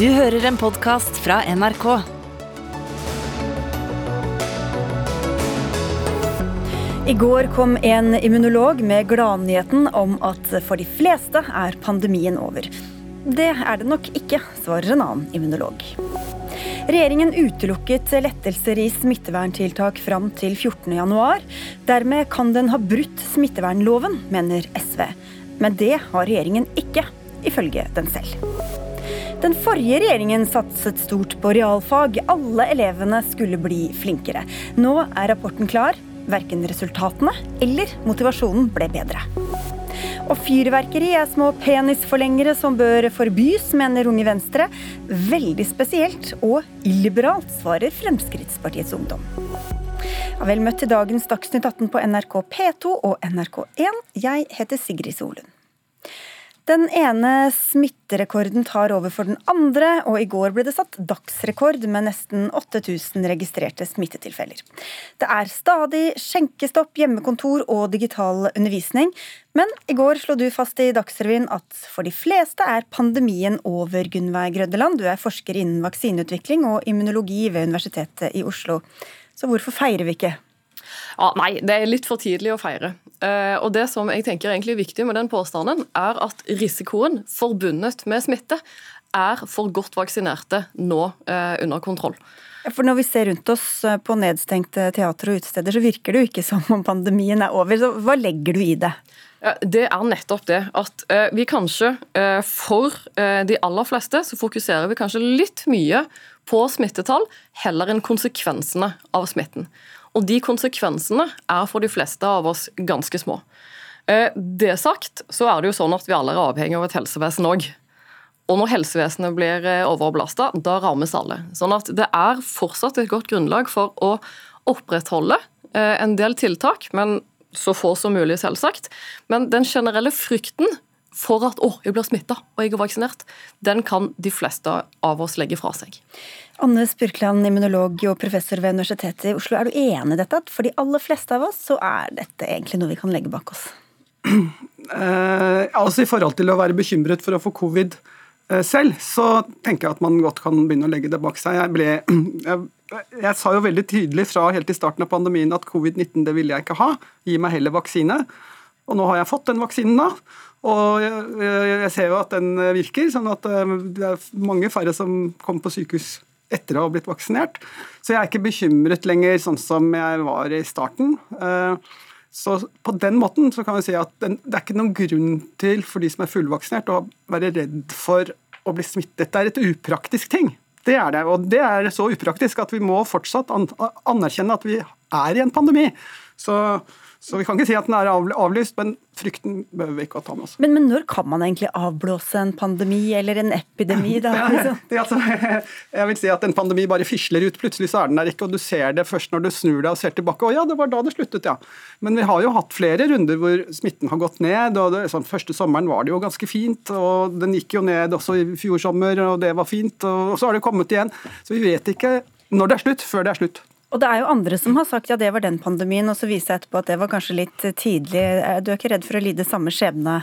Du hører en podkast fra NRK. I går kom en immunolog med gladnyheten om at for de fleste er pandemien over. Det er det nok ikke, svarer en annen immunolog. Regjeringen utelukket lettelser i smitteverntiltak fram til 14.1. Dermed kan den ha brutt smittevernloven, mener SV. Men det har regjeringen ikke, ifølge den selv. Den forrige regjeringen satset stort på realfag. Alle elevene skulle bli flinkere. Nå er rapporten klar. Verken resultatene eller motivasjonen ble bedre. Og fyrverkeri er små penisforlengere som bør forbys, mener Unge Venstre. Veldig spesielt og illiberalt, svarer Fremskrittspartiets Ungdom. Ja, vel møtt til dagens Dagsnytt 18 på NRK P2 og NRK1. Jeg heter Sigrid Solund. Den ene smitterekorden tar over for den andre, og i går ble det satt dagsrekord med nesten 8000 registrerte smittetilfeller. Det er stadig skjenkestopp, hjemmekontor og digital undervisning. Men i går slo du fast i Dagsrevyen at for de fleste er pandemien over, Gunnveig Grøddeland. Du er forsker innen vaksineutvikling og immunologi ved Universitetet i Oslo. Så hvorfor feirer vi ikke? Ja, nei, det er litt for tidlig å feire. Uh, og Det som jeg tenker er egentlig viktig med den påstanden, er at risikoen forbundet med smitte er for godt vaksinerte nå uh, under kontroll. For Når vi ser rundt oss eh, på nedstengte teater og utesteder, så virker det jo ikke som om pandemien er over. Så hva legger du i det? Det er nettopp det at vi kanskje for de aller fleste så fokuserer vi kanskje litt mye på smittetall heller enn konsekvensene av smitten. Og de konsekvensene er for de fleste av oss ganske små. Eh, det sagt, så er det jo sånn at vi alle er avhengig av et helsevesen òg. Og når helsevesenet blir eh, overbelasta, da rammes alle. Sånn at det er fortsatt et godt grunnlag for å opprettholde eh, en del tiltak, men så få som mulig, selvsagt. Men den generelle frykten for at å, jeg blir smitta og jeg er vaksinert, den kan de fleste av oss legge fra seg. Anne Spurkland, immunolog og professor ved Universitetet i Oslo. Er du enig i dette? At for de aller fleste av oss så er dette egentlig noe vi kan legge bak oss? Eh, altså I forhold til å være bekymret for å få covid eh, selv, så tenker jeg at man godt kan begynne å legge det bak seg. Jeg, ble, jeg, jeg sa jo veldig tydelig fra helt i starten av pandemien at covid-19 det ville jeg ikke ha. Gi meg heller vaksine. Og nå har jeg fått den vaksinen, da. Og jeg, jeg ser jo at den virker, sånn at eh, det er mange færre som kommer på sykehus etter å ha blitt vaksinert. Så jeg er ikke bekymret lenger, sånn som jeg var i starten. Eh, så på den måten så kan vi si at det er ikke noen grunn til for de som er fullvaksinert å være redd for å bli smittet. Det er et upraktisk ting. Det er det, og det er så upraktisk at vi må fortsatt anerkjenne at vi er i en pandemi. Så så vi kan ikke si at den er avlyst, men frykten behøver vi ikke å ta med oss. Men, men, når kan man egentlig avblåse en pandemi eller en epidemi? Da? Ja, det, altså, jeg vil si at en pandemi bare fisler ut. Plutselig så er den der ikke, og du ser det først når du snur deg og ser tilbake. Å ja, det var da det sluttet, ja. Men vi har jo hatt flere runder hvor smitten har gått ned. og det, sånn, Første sommeren var det jo ganske fint, og den gikk jo ned også i fjor sommer, og det var fint. Og, og så har det kommet igjen. Så vi vet ikke når det er slutt, før det er slutt. Og det er jo andre som har sagt ja, det var den pandemien, og så viser jeg etterpå at det var kanskje litt tidlig. Eh, du er ikke redd for å lide samme skjebne?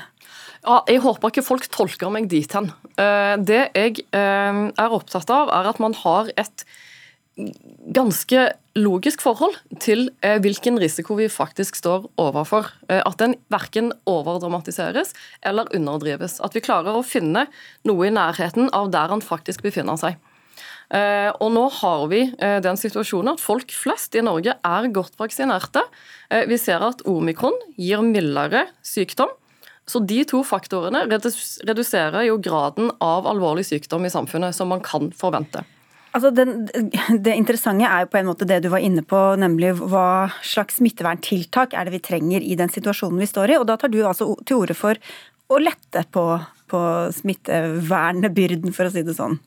Ja, jeg håper ikke folk tolker meg dit hen. Eh, det jeg eh, er opptatt av, er at man har et ganske logisk forhold til hvilken risiko vi faktisk står overfor. At den verken overdramatiseres eller underdrives. At vi klarer å finne noe i nærheten av der han faktisk befinner seg. Eh, og nå har vi eh, den situasjonen at folk flest i Norge er godt vaksinerte. Eh, vi ser at omikron gir mildere sykdom. Så de to faktorene reduserer jo graden av alvorlig sykdom i samfunnet som man kan forvente. Altså den, det interessante er jo på en måte det du var inne på, nemlig hva slags smitteverntiltak er det vi trenger i den situasjonen vi står i. Og da tar du altså til orde for å lette på, på smittevernbyrden, for å si det sånn.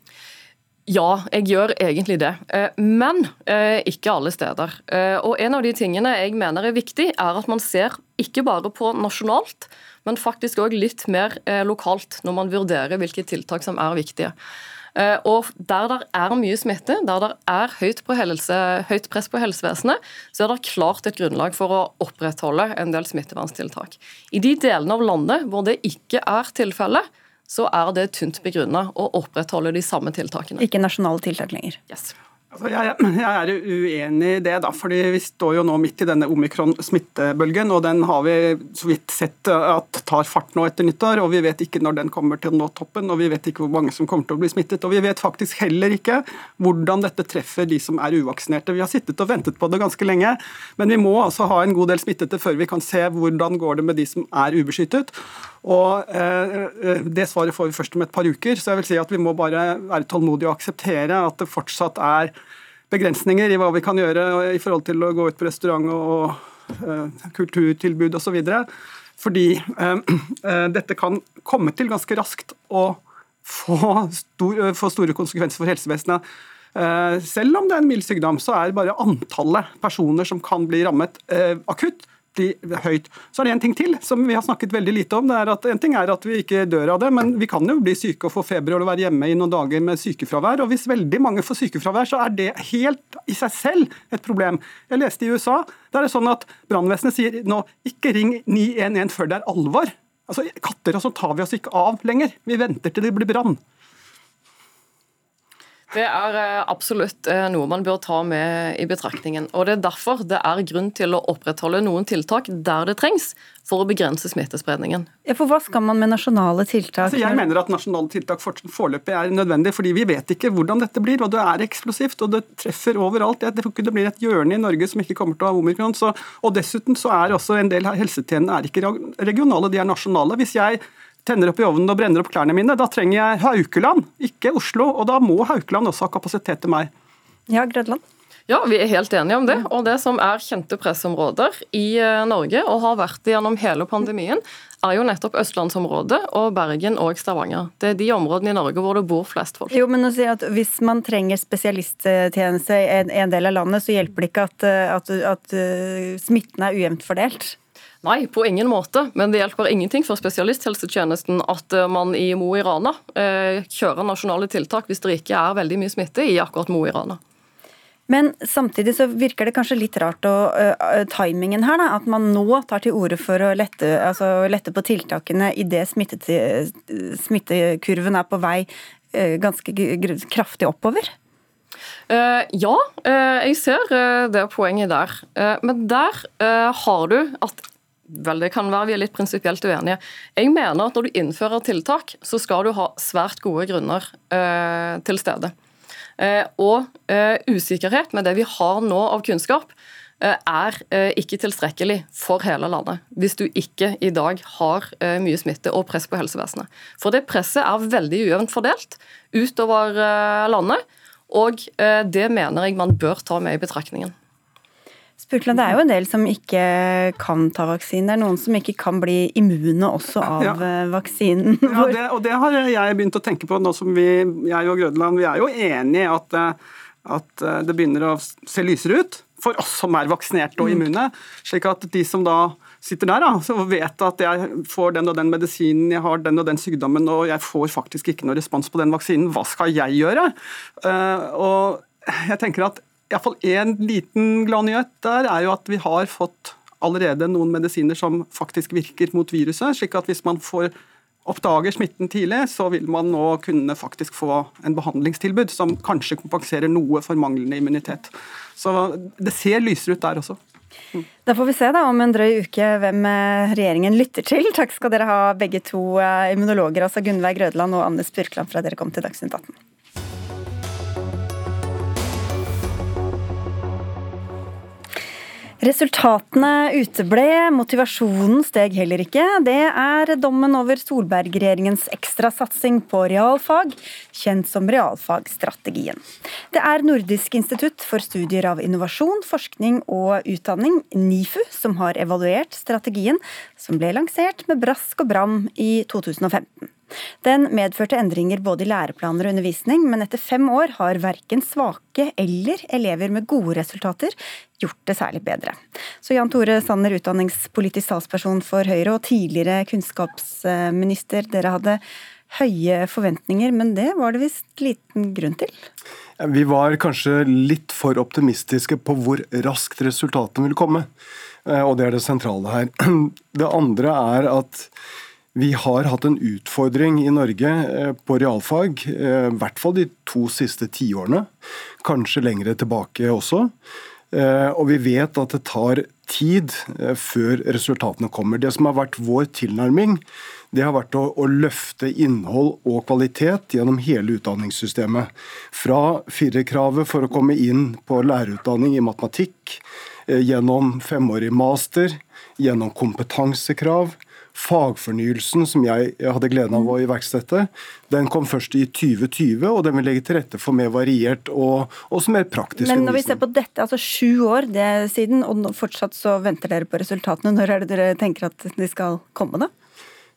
Ja, jeg gjør egentlig det. Eh, men eh, ikke alle steder. Eh, og En av de tingene jeg mener er viktig, er at man ser ikke bare på nasjonalt, men faktisk òg litt mer lokalt når man vurderer hvilke tiltak som er viktige. Og Der det er mye smitte, der det er høyt, helse, høyt, press på helsevesenet, så er det klart et grunnlag for å opprettholde en del smittevernstiltak. I de delene av landet hvor det ikke er tilfellet, så er det tynt begrunna å opprettholde de samme tiltakene. Ikke nasjonale tiltak lenger. Yes. Altså, jeg, jeg, er uenig i det, da, fordi vi står jo nå midt i denne omikron-smittebølgen. og Den har vi så vidt sett at tar fart nå etter nyttår. og Vi vet ikke når den kommer til å nå toppen, og vi vet ikke hvor mange som kommer til å bli smittet. og Vi vet faktisk heller ikke hvordan dette treffer de som er uvaksinerte. Vi har sittet og ventet på det ganske lenge, men vi må altså ha en god del smittede før vi kan se hvordan går det med de som er ubeskyttet. Og eh, eh, Det svaret får vi først om et par uker, så jeg vil si at vi må bare være tålmodige og akseptere at det fortsatt er begrensninger i hva vi kan gjøre i forhold til å gå ut på restaurant og, eh, kulturtilbud osv. Fordi eh, uh, dette kan komme til ganske raskt og få, stor, få store konsekvenser for helsevesenet. Selv om det er en mild sykdom, så er bare antallet personer som kan bli rammet akutt, høyt. Så er det en ting til som vi har snakket veldig lite om. det er at En ting er at vi ikke dør av det, men vi kan jo bli syke og få feber og være hjemme i noen dager med sykefravær. og Hvis veldig mange får sykefravær, så er det helt i seg selv et problem. Jeg leste i USA der er det sånn at brannvesenet sier nå ikke ring 911 før det er alvor. Altså, Katter og sånn tar vi oss ikke av lenger. Vi venter til det blir brann. Det er eh, absolutt eh, noe man bør ta med i betraktningen. og Det er derfor det er grunn til å opprettholde noen tiltak der det trengs for å begrense smittespredningen. Ja, for Hva skal man med nasjonale tiltak? Altså, jeg mener at nasjonale tiltak foreløpig er nødvendig, fordi vi vet ikke hvordan dette blir. og Det er eksplosivt og det treffer overalt. Jeg tror ikke det blir et hjørne i Norge som ikke kommer til å ha omikron. Så, og Dessuten så er også en del helsetjenester er ikke regionale, de er nasjonale. Hvis jeg tenner opp i ovnen og brenner opp klærne mine. Da trenger jeg Haukeland, ikke Oslo. Og da må Haukeland også ha kapasitet til meg. Ja, Grødland. Ja, vi er helt enige om det. Og det som er kjente pressområder i eh, Norge, og har vært det gjennom hele pandemien, er jo nettopp østlandsområdet og Bergen og Stavanger. Det er de områdene i Norge hvor det bor flest folk. Jo, men å si at Hvis man trenger spesialisttjeneste i en del av landet, så hjelper det ikke at, at, at eh, smitten er ujevnt fordelt? Nei, på ingen måte. Men det hjelper ingenting for spesialisthelsetjenesten at eh, man i Mo i Rana eh, kjører nasjonale tiltak hvis det ikke er veldig mye smitte i akkurat Mo i Rana. Men samtidig så virker det kanskje litt rart å, uh, timingen her, da, at man nå tar til orde for å lette, altså, lette på tiltakene idet smittekurven er på vei uh, ganske kraftig oppover? Ja, jeg ser det poenget der. men der har du at Vel, det kan være vi er litt prinsipielt uenige. Jeg mener at når du innfører tiltak, så skal du ha svært gode grunner eh, til stede. Eh, og eh, usikkerhet med det vi har nå av kunnskap, eh, er eh, ikke tilstrekkelig for hele landet. Hvis du ikke i dag har eh, mye smitte og press på helsevesenet. For det presset er veldig ujevnt fordelt utover landet, og det mener jeg man bør ta med i betraktningen. Spurkland, det er jo en del som ikke kan ta vaksinen. Det er noen som ikke kan bli immune også av ja. Eh, vaksinen. Ja, det, og det har jeg begynt å tenke på nå som vi, jeg og Grødland, vi er jo enige i at, eh, at eh, det begynner å se lysere ut for oss som er vaksinerte og mm. immune. Slik at de som da sitter der da, og vet at jeg får den og den medisinen, jeg har den og den sykdommen, og jeg får faktisk ikke noe respons på den vaksinen, hva skal jeg gjøre? Og jeg tenker at Iallfall én liten gladnyhet der er jo at vi har fått allerede noen medisiner som faktisk virker mot viruset. slik at hvis man får oppdager smitten tidlig, så vil man nå kunne faktisk få en behandlingstilbud som kanskje kompenserer noe for manglende immunitet. Så det ser lysere ut der også. Mm. Da får vi se da om en drøy uke hvem eh, regjeringen lytter til. Takk skal dere ha begge to eh, immunologer, altså Gunnveig Grødland og Anne Spurkland, for at dere kom til Dagsnytt 18. Resultatene uteble, motivasjonen steg heller ikke. Det er dommen over Solberg-regjeringens ekstrasatsing på realfag, kjent som realfagstrategien. Det er Nordisk institutt for studier av innovasjon, forskning og utdanning, NIFU, som har evaluert strategien, som ble lansert med brask og bram i 2015. Den medførte endringer både i læreplaner og undervisning, men etter fem år har verken svake eller elever med gode resultater gjort det særlig bedre. Så Jan Tore Sanner, utdanningspolitisk talsperson for Høyre og tidligere kunnskapsminister, dere hadde høye forventninger, men det var det visst liten grunn til? Vi var kanskje litt for optimistiske på hvor raskt resultatene ville komme. Eh, og det er det sentrale her. Det andre er at Vi har hatt en utfordring i Norge eh, på realfag, eh, i hvert fall de to siste tiårene. Kanskje lengre tilbake også. Eh, og vi vet at det tar tid før resultatene kommer. Det som har vært vår tilnærming, det har vært å, å, løfte innhold og kvalitet gjennom hele utdanningssystemet. Fra firerkravet for å komme inn på lærerutdanning i matematikk, gjennom femårig master, gjennom kompetansekrav, Fagfornyelsen, som jeg hadde gleden av å iverksette, den kom først i 2020, og den vil legge til rette for mer variert og også mer praktisk Men når vi ser på dette, altså sju år det siden, og fortsatt så venter dere på resultatene. Når er det dere tenker at de skal komme, da?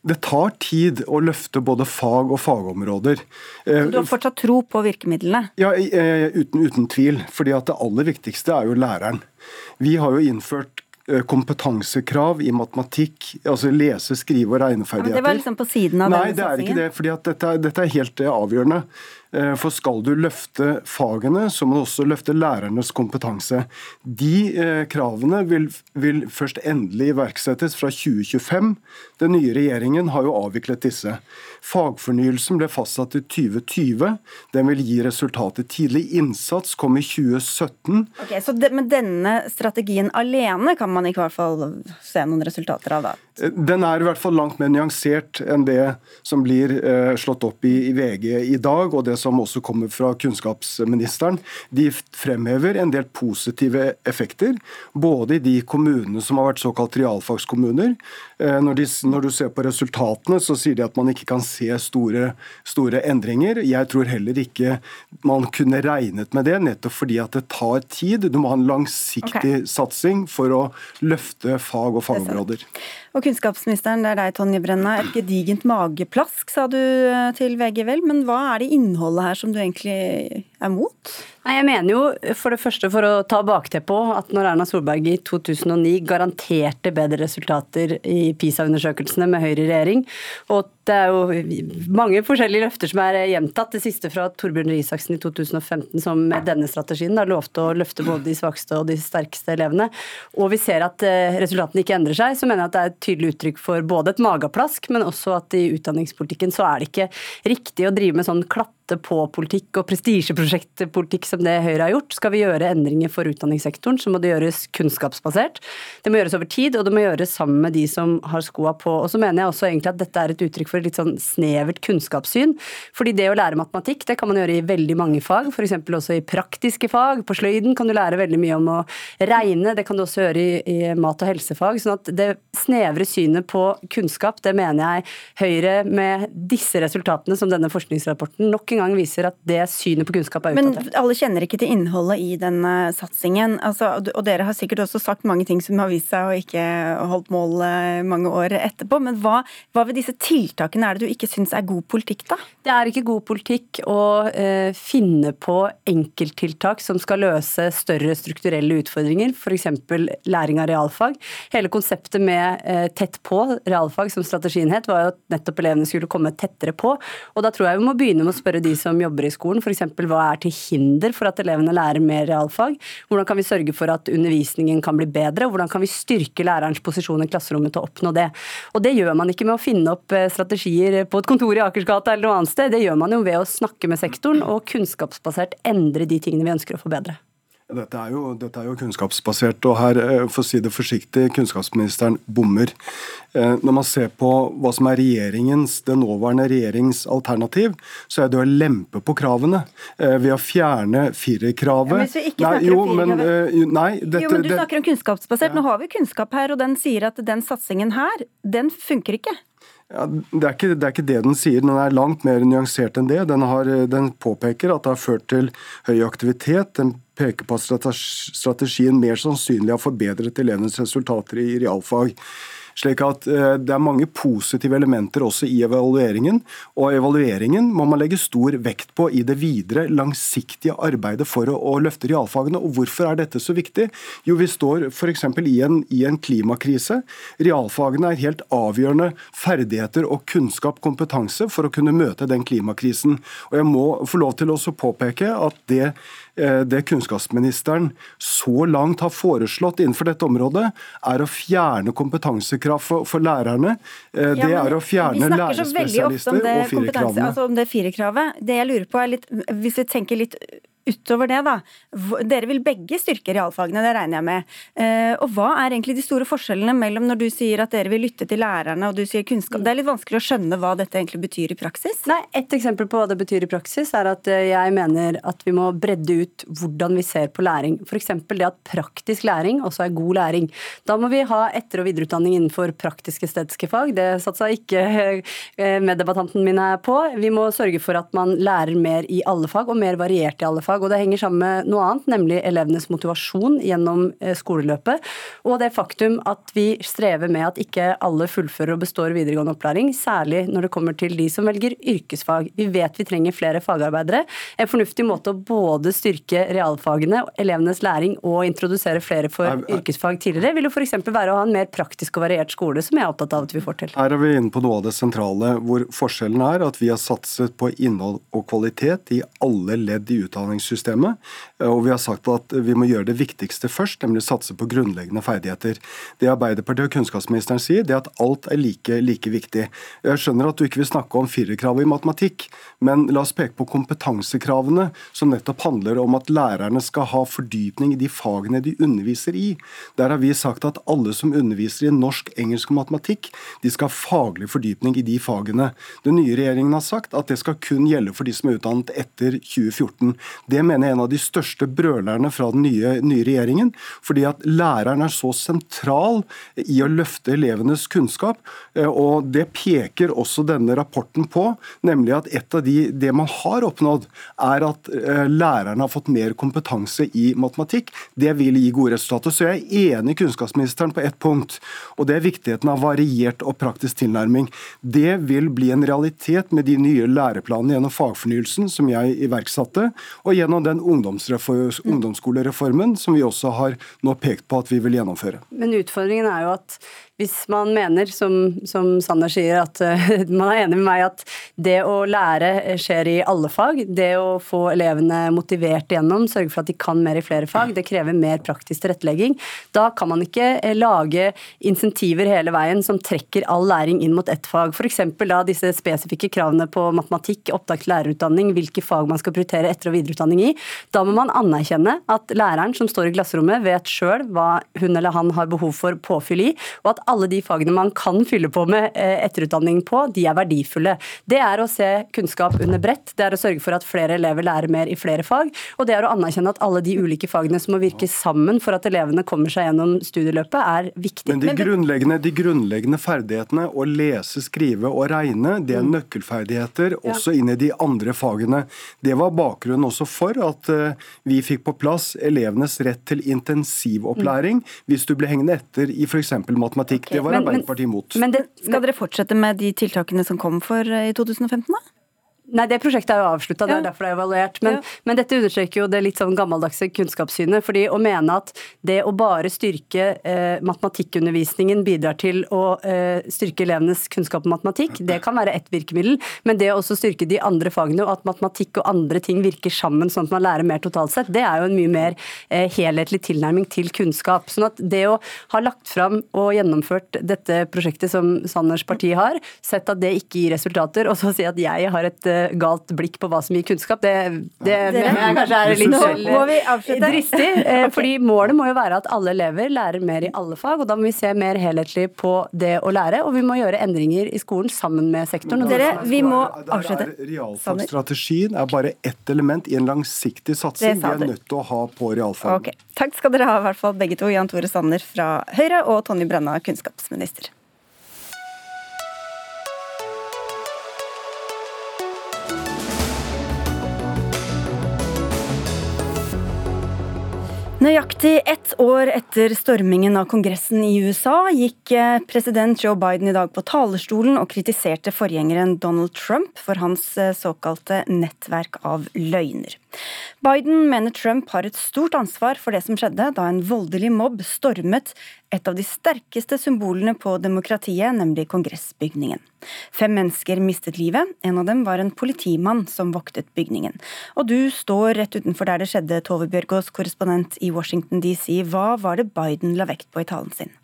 Det tar tid å løfte både fag og fagområder. Så du har fortsatt tro på virkemidlene? Ja, uten, uten tvil. fordi at det aller viktigste er jo læreren. Vi har jo innført Eh, kompetansekrav i matematikk, altså lese-, skrive- og regneferdigheter. Ja, det var liksom på siden av Nei, denne det er ikke det. fordi dette, dette, er helt eh, avgjørende. Eh, for skal du løfte fagene, så må du også løfte lærernes kompetanse. De kravene vil, vil først endelig iverksettes fra 2025. Den nye regjeringen har jo avviklet disse. Fagfornyelsen ble fastsatt i 2020. Den vil gi resultater. Tidlig innsats kom i 2017. Ok, så de, Men denne strategien alene kan man i hvert fall se noen resultater av? da? Den er i hvert fall langt mer nyansert enn det som blir eh, slått opp i, i, VG i dag, og det som også kommer fra kunnskapsministeren. De fremhever en del positive effekter, både i de kommunene som har vært såkalt realfagskommuner. Eh, når, de, når, du ser på resultatene, så sier de at man ikke kan se store, store endringer. Jeg tror heller ikke man kunne regnet med det, nettopp fordi at det tar tid. Du må ha en langsiktig okay. satsing for å løfte fag og fagområder. Og kunnskapsministeren, det er deg, Tonje Brenna. Et gedigent mageplask, sa du eh, til VG vel. Men hva er det innholdet her som du egentlig er mot? Nei, jeg mener jo for det første for å ta bakteppet at når Erna Solberg i 2009 garanterte bedre resultater i PISA-undersøkelsene med Høyre i regjering, og det er jo mange forskjellige løfter som er gjentatt. Det siste fra Torbjørn Røe Isaksen i 2015 som med denne strategien da lovte å løfte både de svakeste og de sterkeste elevene. Og vi ser at eh, resultatene ikke endrer seg, så mener jeg at det er et tydelig uttrykk for både et mageplask, men også at i utdanningspolitikken så er det ikke riktig å drive med sånn klatte på-politikk og prestisjeprosjektpolitikk som det Høyre har gjort. Skal vi gjøre endringer for utdanningssektoren, så må det gjøres kunnskapsbasert. Det må gjøres over tid, og det må gjøres sammen med de som har skoa på. Og så mener jeg også egentlig at dette er et uttrykk for et litt sånn snevert kunnskapssyn. Fordi det å lære matematikk, det kan man gjøre i veldig mange fag, f.eks. også i praktiske fag. På sløyden kan du lære veldig mye om å regne, det kan du også gjøre i, i mat- og helsefag. sånn at det snevre synet på kunnskap, det mener jeg Høyre med disse resultatene som denne forskningsrapporten nok en gang viser at det synet på kunnskap er utdatert. Men alle kjenner ikke til innholdet i denne satsingen. Altså, og dere har sikkert også sagt mange ting som har vist seg å ikke holdt mål eh, mange år etterpå. Men hva, hva ved disse tiltakene er det du ikke syns er god politikk, da? Det er ikke god politikk å eh, finne på enkelttiltak som skal løse større strukturelle utfordringer, f.eks. læring av realfag. Hele konseptet med eh, tett på realfag, som strategien het, var jo at nettopp elevene skulle komme tettere på. Og da tror jeg vi må begynne med å spørre de som jobber i skolen, f.eks. hva er til hinder for at elevene lærer mer realfag? Hvordan kan vi sørge for at undervisningen kan bli bedre? Hvordan kan vi styrke lærerens posisjon i klasserommet til å oppnå det? Og det gjør man ikke med å finne opp eh, strategier på et kontor i Akersgata eller noe annet sted. Det gjør man jo ved å snakke med sektoren og kunnskapsbasert endre de tingene vi ønsker å forbedre. Dette er, jo, dette er jo kunnskapsbasert, og her, eh, for å si det forsiktig, kunnskapsministeren bommer. Eh, når man ser på hva som er regjeringens, den nåværende regjerings alternativ, så er det å lempe på kravene eh, ved å fjerne firerkravet. Ja, nei, vi men, nei, dette, Jo, men du snakker om kunnskapsbasert. Ja. Nå har vi kunnskap her, og den sier at den satsingen her, den funker ikke. Ja, det, er ikke, det, er ikke, det den sier. Den er langt mer nyansert enn det. Den, har, den, påpeker at det har ført til høy aktivitet. Den peker på at strategien mer sannsynlig har forbedret elevenes resultater i realfag. Slik at eh, Det er mange positive elementer også i evalueringen. Og evalueringen må man legge stor vekt på i det videre langsiktige arbeidet for å, å løfte realfagene. Og Hvorfor er dette så viktig? Jo, Vi står f.eks. I, i en klimakrise. Realfagene er helt avgjørende ferdigheter og kunnskap, kompetanse, for å kunne møte den klimakrisen. Og Jeg må få lov til å påpeke at det Eh, det kunnskapsministeren så langt har foreslått innenfor dette området, er å fjerne kompetansekrav kompetansekrav for, for lærerne. Eh, det Ja, men er å fjerne lærerspesialister og firerkravene. altså om det firerkravet. Det jeg lurer på er litt, Hvis vi tenker litt utover det, da. Dere vil begge styrke realfagene, det regner jeg med. Eh, og hva er egentlig de store forskjellene mellom når du sier at dere vil lytte til lærerne og du sier kunnskap? Det er litt vanskelig å skjønne hva dette egentlig betyr i praksis. Nei, Et eksempel på hva det betyr i praksis, er at eh, jeg mener at vi må bredde ut hvordan vi ser på læring. F.eks. det at praktisk læring også er god læring. Da må vi ha etter- og videreutdanning innenfor praktisk-estetiske fag. Det satsa ikke eh, meddebattanten min her på. Vi må sørge for at man lærer mer i alle fag, og mer variert i alle fag. Og det henger sammen med noe annet, nemlig elevenes motivasjon gjennom eh, skoleløpet. Og det faktum at vi strever med at ikke alle fullfører og består videregående opplæring, særlig når det kommer til de som velger yrkesfag. Vi vet vi trenger flere fagarbeidere. En fornuftig måte å både styrke realfagene, elevenes læring og introdusere flere for Er- er- yrkesfag tidligere, vil jo f.eks. være å ha en mer praktisk og variert skole, som jeg er opptatt av at vi får til. Her er vi inne på noe av det sentrale, hvor forskjellen er at vi har satset på innhold og kvalitet i alle ledd i utdanningssystemet. Og vi har sagt at vi må gjøre det viktigste først, nemlig satse på grunnleggende ferdigheter. Det Arbeiderpartiet og kunnskapsministeren sier, det er at alt er like, like viktig. Jeg skjønner at du ikke vil snakke om firerkravet i matematikk, men la oss peke på kompetansekravene, som nettopp handler om at lærerne skal ha fordypning i de fagene de underviser i. Der har vi sagt at alle som underviser i norsk, engelsk og matematikk, de skal ha faglig fordypning i de fagene. Den nye regjeringen har sagt at det skal kun gjelde for de som er utdannet etter 2014. Det mener jeg er en av de største brølerne fra den nye, nye regjeringen, fordi at læreren er så sentral i å løfte elevenes kunnskap, eh, og det peker også denne rapporten på, nemlig at et av de, det man har oppnådd, er at eh, lærerne har fått mer kompetanse i matematikk. Det vil gi gode resultater. Så jeg er enig kunnskapsministeren på ett punkt, og det er viktigheten av variert og praktisk tilnærming. Det vil bli en realitet med de nye læreplanene gjennom fagfornyelsen som jeg iverksatte, og gjennom den ungdomsskolereformen som vi også har nå pekt på at vi vil gjennomføre. Men utfordringen er jo at hvis man mener, som, som Sanner sier, at uh, man er enig med meg at det å lære skjer i alle fag, det å få elevene motivert igjennom, sørge for at de kan mer i flere fag, det krever mer praktisk tilrettelegging. Da kan man ikke eh, lage insentiver hele veien som trekker all læring inn mot ett fag. F.eks. da disse spesifikke kravene på matematikk, opptak til lærerutdanning, hvilke fag man skal prioritere etter- og videreutdanning i. Da må man anerkjenne at læreren som står i klasserommet, vet sjøl hva hun eller han har behov for påfyll i, og at alle de fagene man kan fylle på med eh, etterutdanning på, de er verdifulle. Det er å se kunnskap under bredt, det er å sørge for at flere elever lærer mer i flere fag, og det er å anerkjenne at alle de ulike fagene som må virke sammen for at elevene kommer seg gjennom studieløpet, er viktig. Men de grunnleggende, de grunnleggende ferdighetene, å lese, skrive og regne, det er nøkkelferdigheter også inn i de andre fagene. Det var bakgrunnen også for at eh, vi fikk på plass elevenes rett til intensivopplæring hvis du ble hengende etter i f.eks. matematikk. Det var Men- men- Arbeiderpartiet imot. Men det, Skal dere fortsette med de tiltakene som kom for eh, i 2015, da? Nei, det prosjektet er jo avslutta, det er derfor det er evaluert. Men, men dette understreker jo det litt sånn gammeldagse kunnskapssynet. fordi å mene at det å bare styrke eh, matematikkundervisningen bidrar til å eh, styrke elevenes kunnskap om matematikk, det kan være ett virkemiddel. Men det å også styrke de andre fagene, og at matematikk og andre ting virker sammen sånn at man lærer mer totalt sett, det er jo en mye mer eh, helhetlig tilnærming til kunnskap. Sånn at det å ha lagt fram og gjennomført dette prosjektet som Sanners parti har, sett at det ikke gir resultater, og så si at jeg har et eh, galt blikk på hva som gir kunnskap, det, det mener jeg kanskje er litt Nå må vi dristig. eh, Fordi målet må jo være at alle elever lærer mer i alle fag, og da må vi se mer helhetlig på det å lære, og vi må gjøre endringer i skolen sammen med sektoren. og Dere, er er vi må avslutte. Realfagsstrategien er bare ett element i en langsiktig satsing vi er nødt til å ha på realfag. Okay. Takk skal dere ha, i hvert fall begge to. Jan Tore Sanner fra Høyre og Tonje Brenna, kunnskapsminister. Nøyaktig ett år etter stormingen av Kongressen i USA gikk eh, president Joe Biden i dag på talerstolen og kritiserte forgjengeren Donald Trump for hans eh, såkalte nettverk av løgner. Biden mener Trump har et stort ansvar for det som skjedde da en voldelig mobb stormet et av de sterkeste symbolene på demokratiet, nemlig kongressbygningen. Fem mennesker mistet livet, en av dem var en politimann som voktet bygningen. Og du står rett utenfor der det skjedde, Tove Bjørgaas, korrespondent i Washington DC. Hva var det Biden la vekt på i talen sin?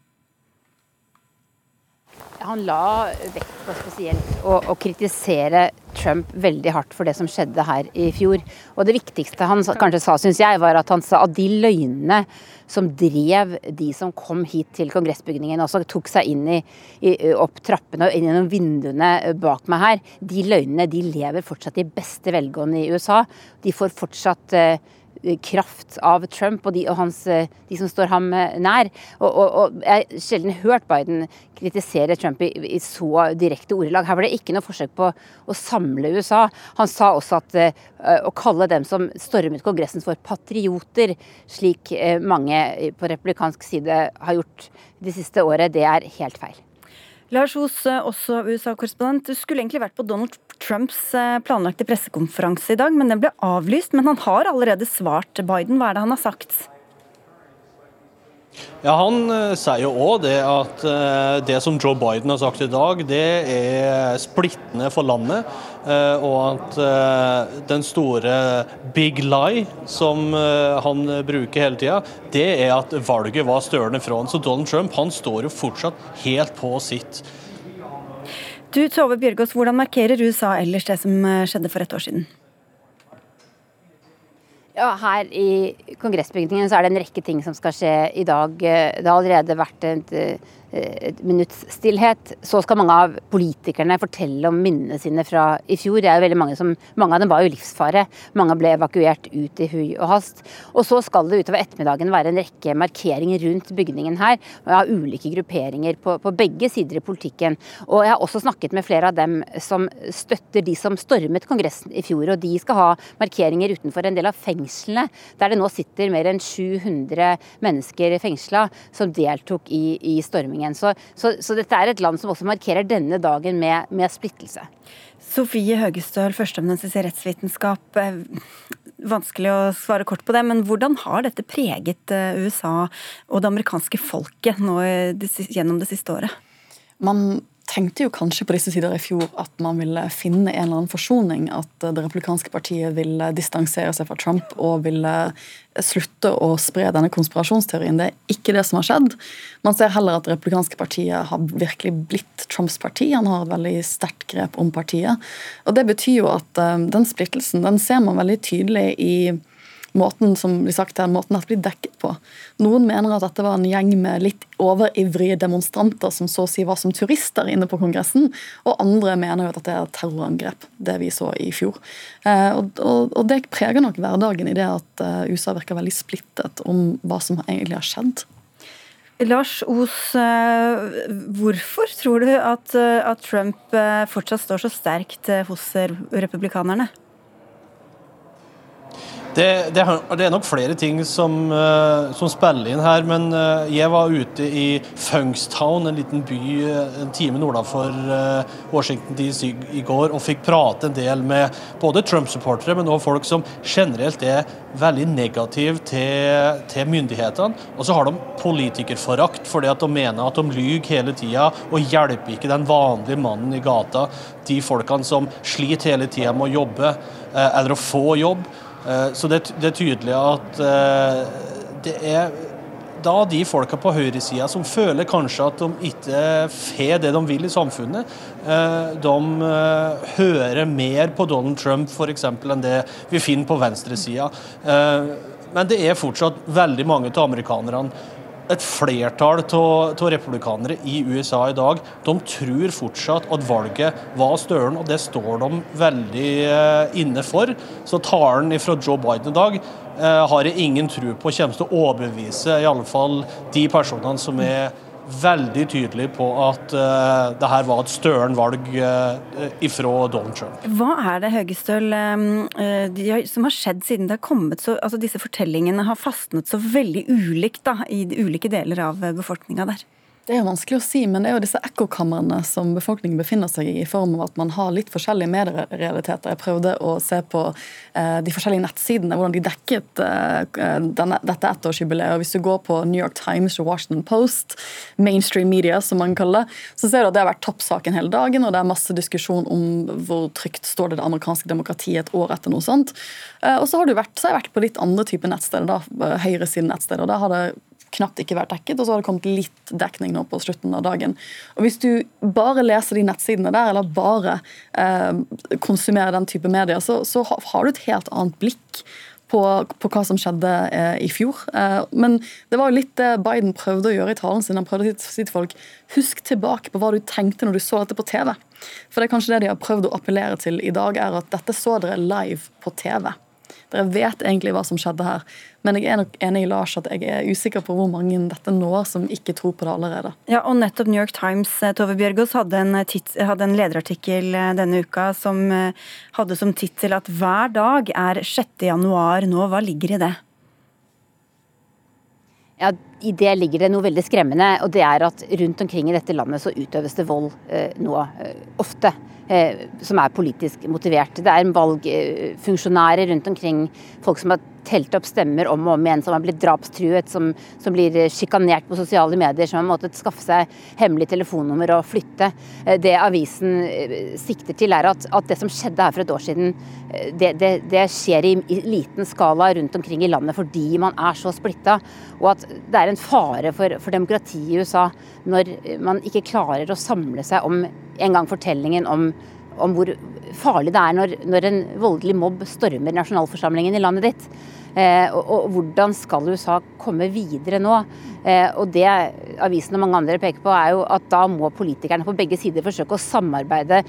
Han la vekt på spesielt å, å, kritisere Trump veldig hardt for det som skjedde her i fjor. Og det viktigste han kanskje sa, syns jeg, var at han sa at de løgnene som drev de som kom hit til kongressbygningen, også tok seg inn i, i, opp trappene og inn gjennom vinduene bak meg her, de løgnene de lever fortsatt i beste velgående i USA. De får fortsatt uh, kraft av Trump og de, og hans, eh, de som står ham eh, nær. Og, og, og Jeg har sjelden hørt Biden kritisere Trump i, i, så direkte ordelag. Her var det ikke noe forsøk på å samle USA. Han sa også at uh, å kalle dem som stormet Kongressen for patrioter, slik uh, mange på republikansk side har gjort det siste året, det er helt feil. Lars Os, også USA-korrespondent. Du skulle egentlig vært på Donald Trumps eh, planlagte pressekonferanse i dag, men den ble avlyst. Men han har allerede svart Biden. Hva er det han har sagt? Ja, Han uh, sier jo òg det at uh, det som Joe Biden har sagt i dag, det er splittende for landet. Og at den store big lie som han bruker hele tida, det er at valget var størende fra han. Så Donald Trump han står jo fortsatt helt på sitt. Du Tove Bjørgaas, hvordan markerer USA ellers det som skjedde for et år siden? Ja, Her i kongressbygningen så er det en rekke ting som skal skje i dag. Det har allerede vært et Eh, et minutts stillhet. Så skal mange av politikerne fortelle om minnene sine fra i fjor. Det er jo veldig Mange som, mange av dem var jo livsfare. Mange ble evakuert ut i hui og hast. Og så skal det utover ettermiddagen være en rekke markeringer rundt bygningen her. Og jeg har ulike grupperinger på, på begge sider i politikken. Og jeg har også snakket med flere av dem som støtter de som stormet Kongressen i fjor. Og de skal ha markeringer utenfor en del av fengslene, der det nå sitter mer enn 700 mennesker fengsla som deltok i, i stormingen retningen. Så, så, så, dette er et land som også markerer denne dagen med, med splittelse. Sofie Høgestøl, førsteamanuensis i rettsvitenskap. Eh, vanskelig å svare kort på det, men hvordan har dette preget eh, USA og det amerikanske folket nå gjennom det siste året? Man tenkte jo kanskje på disse sider i fjor at man ville finne en eller annen forsoning. At det republikanske partiet ville distansere seg fra Trump og ville slutte å spre denne konspirasjonsteorien. Det er ikke det som har skjedd. Man ser heller at det republikanske partiet har virkelig blitt Trumps parti. Han har et veldig sterkt grep om partiet. Og Det betyr jo at eh, den splittelsen den ser man veldig tydelig i måten som blir sagt her, måten dette blir dekket på. Noen mener at dette var en gjeng med litt overivrige demonstranter som så å si var som turister inne på Kongressen, og andre mener jo at dette er terrorangrep, det vi så i fjor. Eh, og, og, og, det preger nok hverdagen i det at eh, USA virker veldig splittet om hva som egentlig har skjedd. Lars Os, eh, hvorfor tror du at, at Trump fortsatt står så sterkt hos republikanerne? Det, det, det, er nok flere ting som, uh, som, spiller inn her, men uh, jeg var ute i Funkstown, en liten by uh, en time nordafor Washington DC i går, og fikk prate en del med både Trump-supportere, men også folk som generelt er veldig negative til, til myndighetene. Og så har de politikerforakt fordi at de mener at de lyver hele tida og hjelper ikke den vanlige mannen i gata, de folkene som sliter hele tida med å jobbe eller å få jobb. Eh, så det, det, er tydelig at eh, det er da de folka på høyresida som føler kanskje at de ikke får det de vil i samfunnet, eh, de hører mer på Donald Trump f.eks. enn det vi finner på venstresida. Men det er fortsatt veldig mange av amerikanerne et flertall av republikanere i USA i dag de tror fortsatt at valget var Støren, og det står de veldig eh, inne for. Så talen fra Joe Biden i dag eh, har jeg ingen tro på kommer til å overbevise i alle fall de personene som er veldig tydelig på at uh, det her var et støren valg uh, ifra Donald Trump. Hva er det Høgestøl, uh, som har skjedd siden det har kommet så altså Disse fortellingene har fastnet så veldig ulikt da, i de ulike deler av befolkninga der? Det er jo vanskelig å si, men det er jo disse ekkokamrene som befolkningen befinner seg i, i form av at man har litt forskjellige medierealiteter. Jeg prøvde å se på eh, de forskjellige nettsidene, hvordan de dekket eh, denne, dette ettårsjubileet. Hvis du går på New York Times og Washington Post, mainstream media som man kaller det, så ser du at det har vært toppsaken hele dagen, og det er masse diskusjon om hvor trygt står det det amerikanske demokratiet et år etter noe sånt. Eh, og så har, du vært, så har jeg vært på litt andre typer nettsteder, da, høyresiden nettsteder. og Der har det knapt ikke vært dekket, og så har det kommet litt dekning nå på slutten av dagen. Og Hvis du bare leser de nettsidene der, eller bare eh, konsumerer den type medier, så, så har du et helt annet blikk på, på, hva som skjedde eh, i fjor. Eh, men det var jo litt det Biden prøvde å gjøre i talen sin. Han prøvde å si til folk husk tilbake på hva du tenkte når du så dette på TV. For det er kanskje det de har prøvd å appellere til i dag, er at dette så dere live på TV. Dere vet egentlig hva som skjedde her. Men jeg er nok enig i Lars at jeg er usikker på hvor mange dette når som ikke tror på det allerede. Ja, og nettopp New York Times eh, Tove Bjørgaas, hadde, hadde, en lederartikkel eh, denne uka som eh, hadde som tittel at hver dag er 6. januar nå. Hva ligger i det? Ja, I det ligger det noe veldig skremmende. og det er at Rundt omkring i dette landet så utøves det vold eh, nå, eh, ofte. Eh, som er politisk motivert. Det er valgfunksjonærer rundt omkring, folk som har telt opp stemmer om og om igjen, som har blitt drapstruet, som, som blir sjikanert på sosiale medier, som har måttet skaffe seg hemmelig telefonnummer og flytte. Eh, det avisen eh, sikter til, er at, at det som skjedde her for et år siden, det, det, det skjer i, i, liten skala rundt omkring i landet fordi man er så splitta, og at det er en fare for, for demokratiet i USA når man ikke klarer å samle seg om en gang fortellingen om, om hvor farlig det er når, når, en voldelig mobb stormer nasjonalforsamlingen i landet ditt. Eh, og, og, hvordan skal USA komme videre nå? Eh, og det avisen og mange andre peker på, er jo at da må politikerne på begge sider forsøke å samarbeide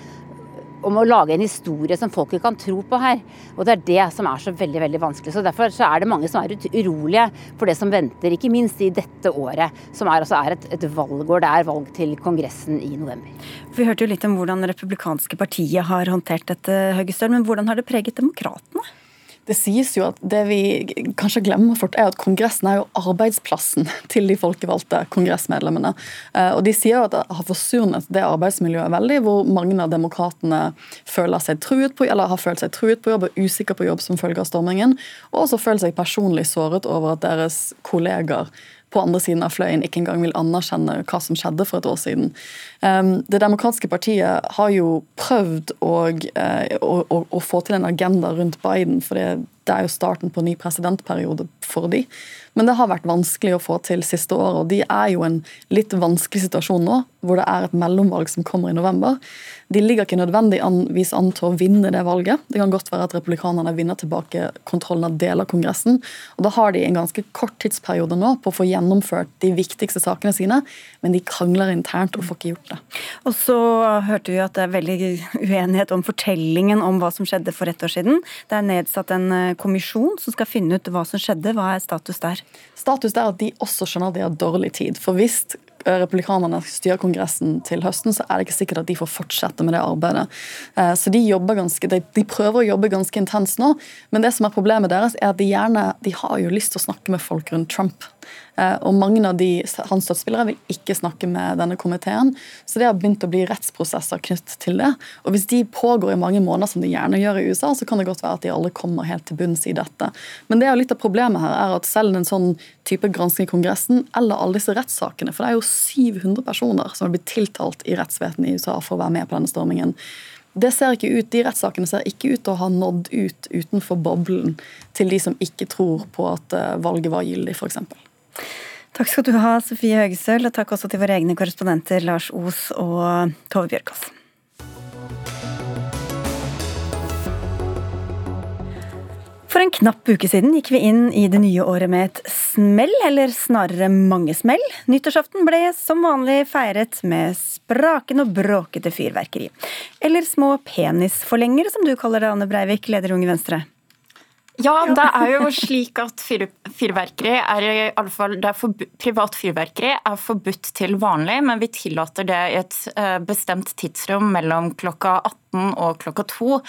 om å lage en historie som folket kan tro på her. Og det er det som er så veldig veldig vanskelig. Så Derfor så er det mange som er urolige for det som venter, ikke minst i dette året, som er, altså er et, et valgår. Det er valg til Kongressen i november. Vi hørte jo litt om hvordan republikanske partiet har håndtert dette, Høgestøl, men hvordan har det preget demokratene? Det sies jo at det vi kanskje glemmer fort, er at Kongressen er jo arbeidsplassen til de folkevalgte kongressmedlemmene. Eh, og De sier jo at det har forsurnet det arbeidsmiljøet veldig, hvor mange av demokratene føler seg truet på, eller har følt seg truet på jobb og usikker på jobb som følge av stormingen, og også føler seg personlig såret over at deres kolleger på andre siden av fløyen ikke engang vil anerkjenne hva som skjedde for et år siden. Ehm, det demokratiske partiet har jo prøvd å, eh, å, å, å få til en agenda rundt Biden, for det, det er jo starten på ny presidentperiode for de. Men det har vært vanskelig å få til siste året, og de er jo en litt vanskelig situasjon nå, hvor det er et mellomvalg som kommer i november. De ligger ikke nødvendigvis an til å vinne det valget. Det kan godt være at republikanerne vinner tilbake kontrollen av deler av Kongressen. og Da har de en ganske kort tidsperiode nå på å få gjennomført de viktigste sakene sine, men de krangler internt og får ikke gjort det. Og så hørte vi at det er veldig uenighet om fortellingen om hva som skjedde for ett år siden. Det er nedsatt en eh, kommisjon som skal finne ut hva som skjedde. Hva er status der? Status er at de også skjønner at de har dårlig tid. For hvis republikanerne styrer Kongressen til høsten, så er det ikke sikkert at de får fortsette med det arbeidet. Eh, så de, ganske, de, prøver å jobbe ganske intenst nå, men det som er problemet deres, er at de gjerne de har jo lyst til å snakke med folk rundt Trump. Eh, og mange av de, hans støttespillere vil ikke snakke med denne komiteen. Så det har begynt å bli rettsprosesser knyttet til det. Og hvis de pågår i mange måneder, som de gjerne gjør i USA, så kan det godt være at de aldri kommer helt til bunns i dette. Men det er jo litt av problemet her, er at selv en sånn type gransking i Kongressen, eller alle disse rettssakene, for det er jo 700 personer som har blitt tiltalt i rettsvesenet i USA for å være med på denne stormingen. Det ser ikke ut, De rettssakene ser ikke ut til å ha nådd ut utenfor boblen til de som ikke tror på at eh, valget var gyldig, f.eks. Takk skal du ha, Sofie Høgesøl, og takk også til våre egne korrespondenter Lars Os og Tove Bjørkås. For en knapp uke siden gikk vi inn i det nye året med et smell, eller snarere mange smell. Nyttårsaften ble som vanlig feiret med sprakende og bråkete fyrverkeri. Eller små penisforlengere, som du kaller det, Anne Breivik, leder Unge Venstre. Ja, det er jo slik at fyr, fyrverkeri er i alle fall for, Privat fyrverkeri er forbudt til vanlig, men vi tillater det i et uh, bestemt tidsrom mellom klokka 18 og klokka 2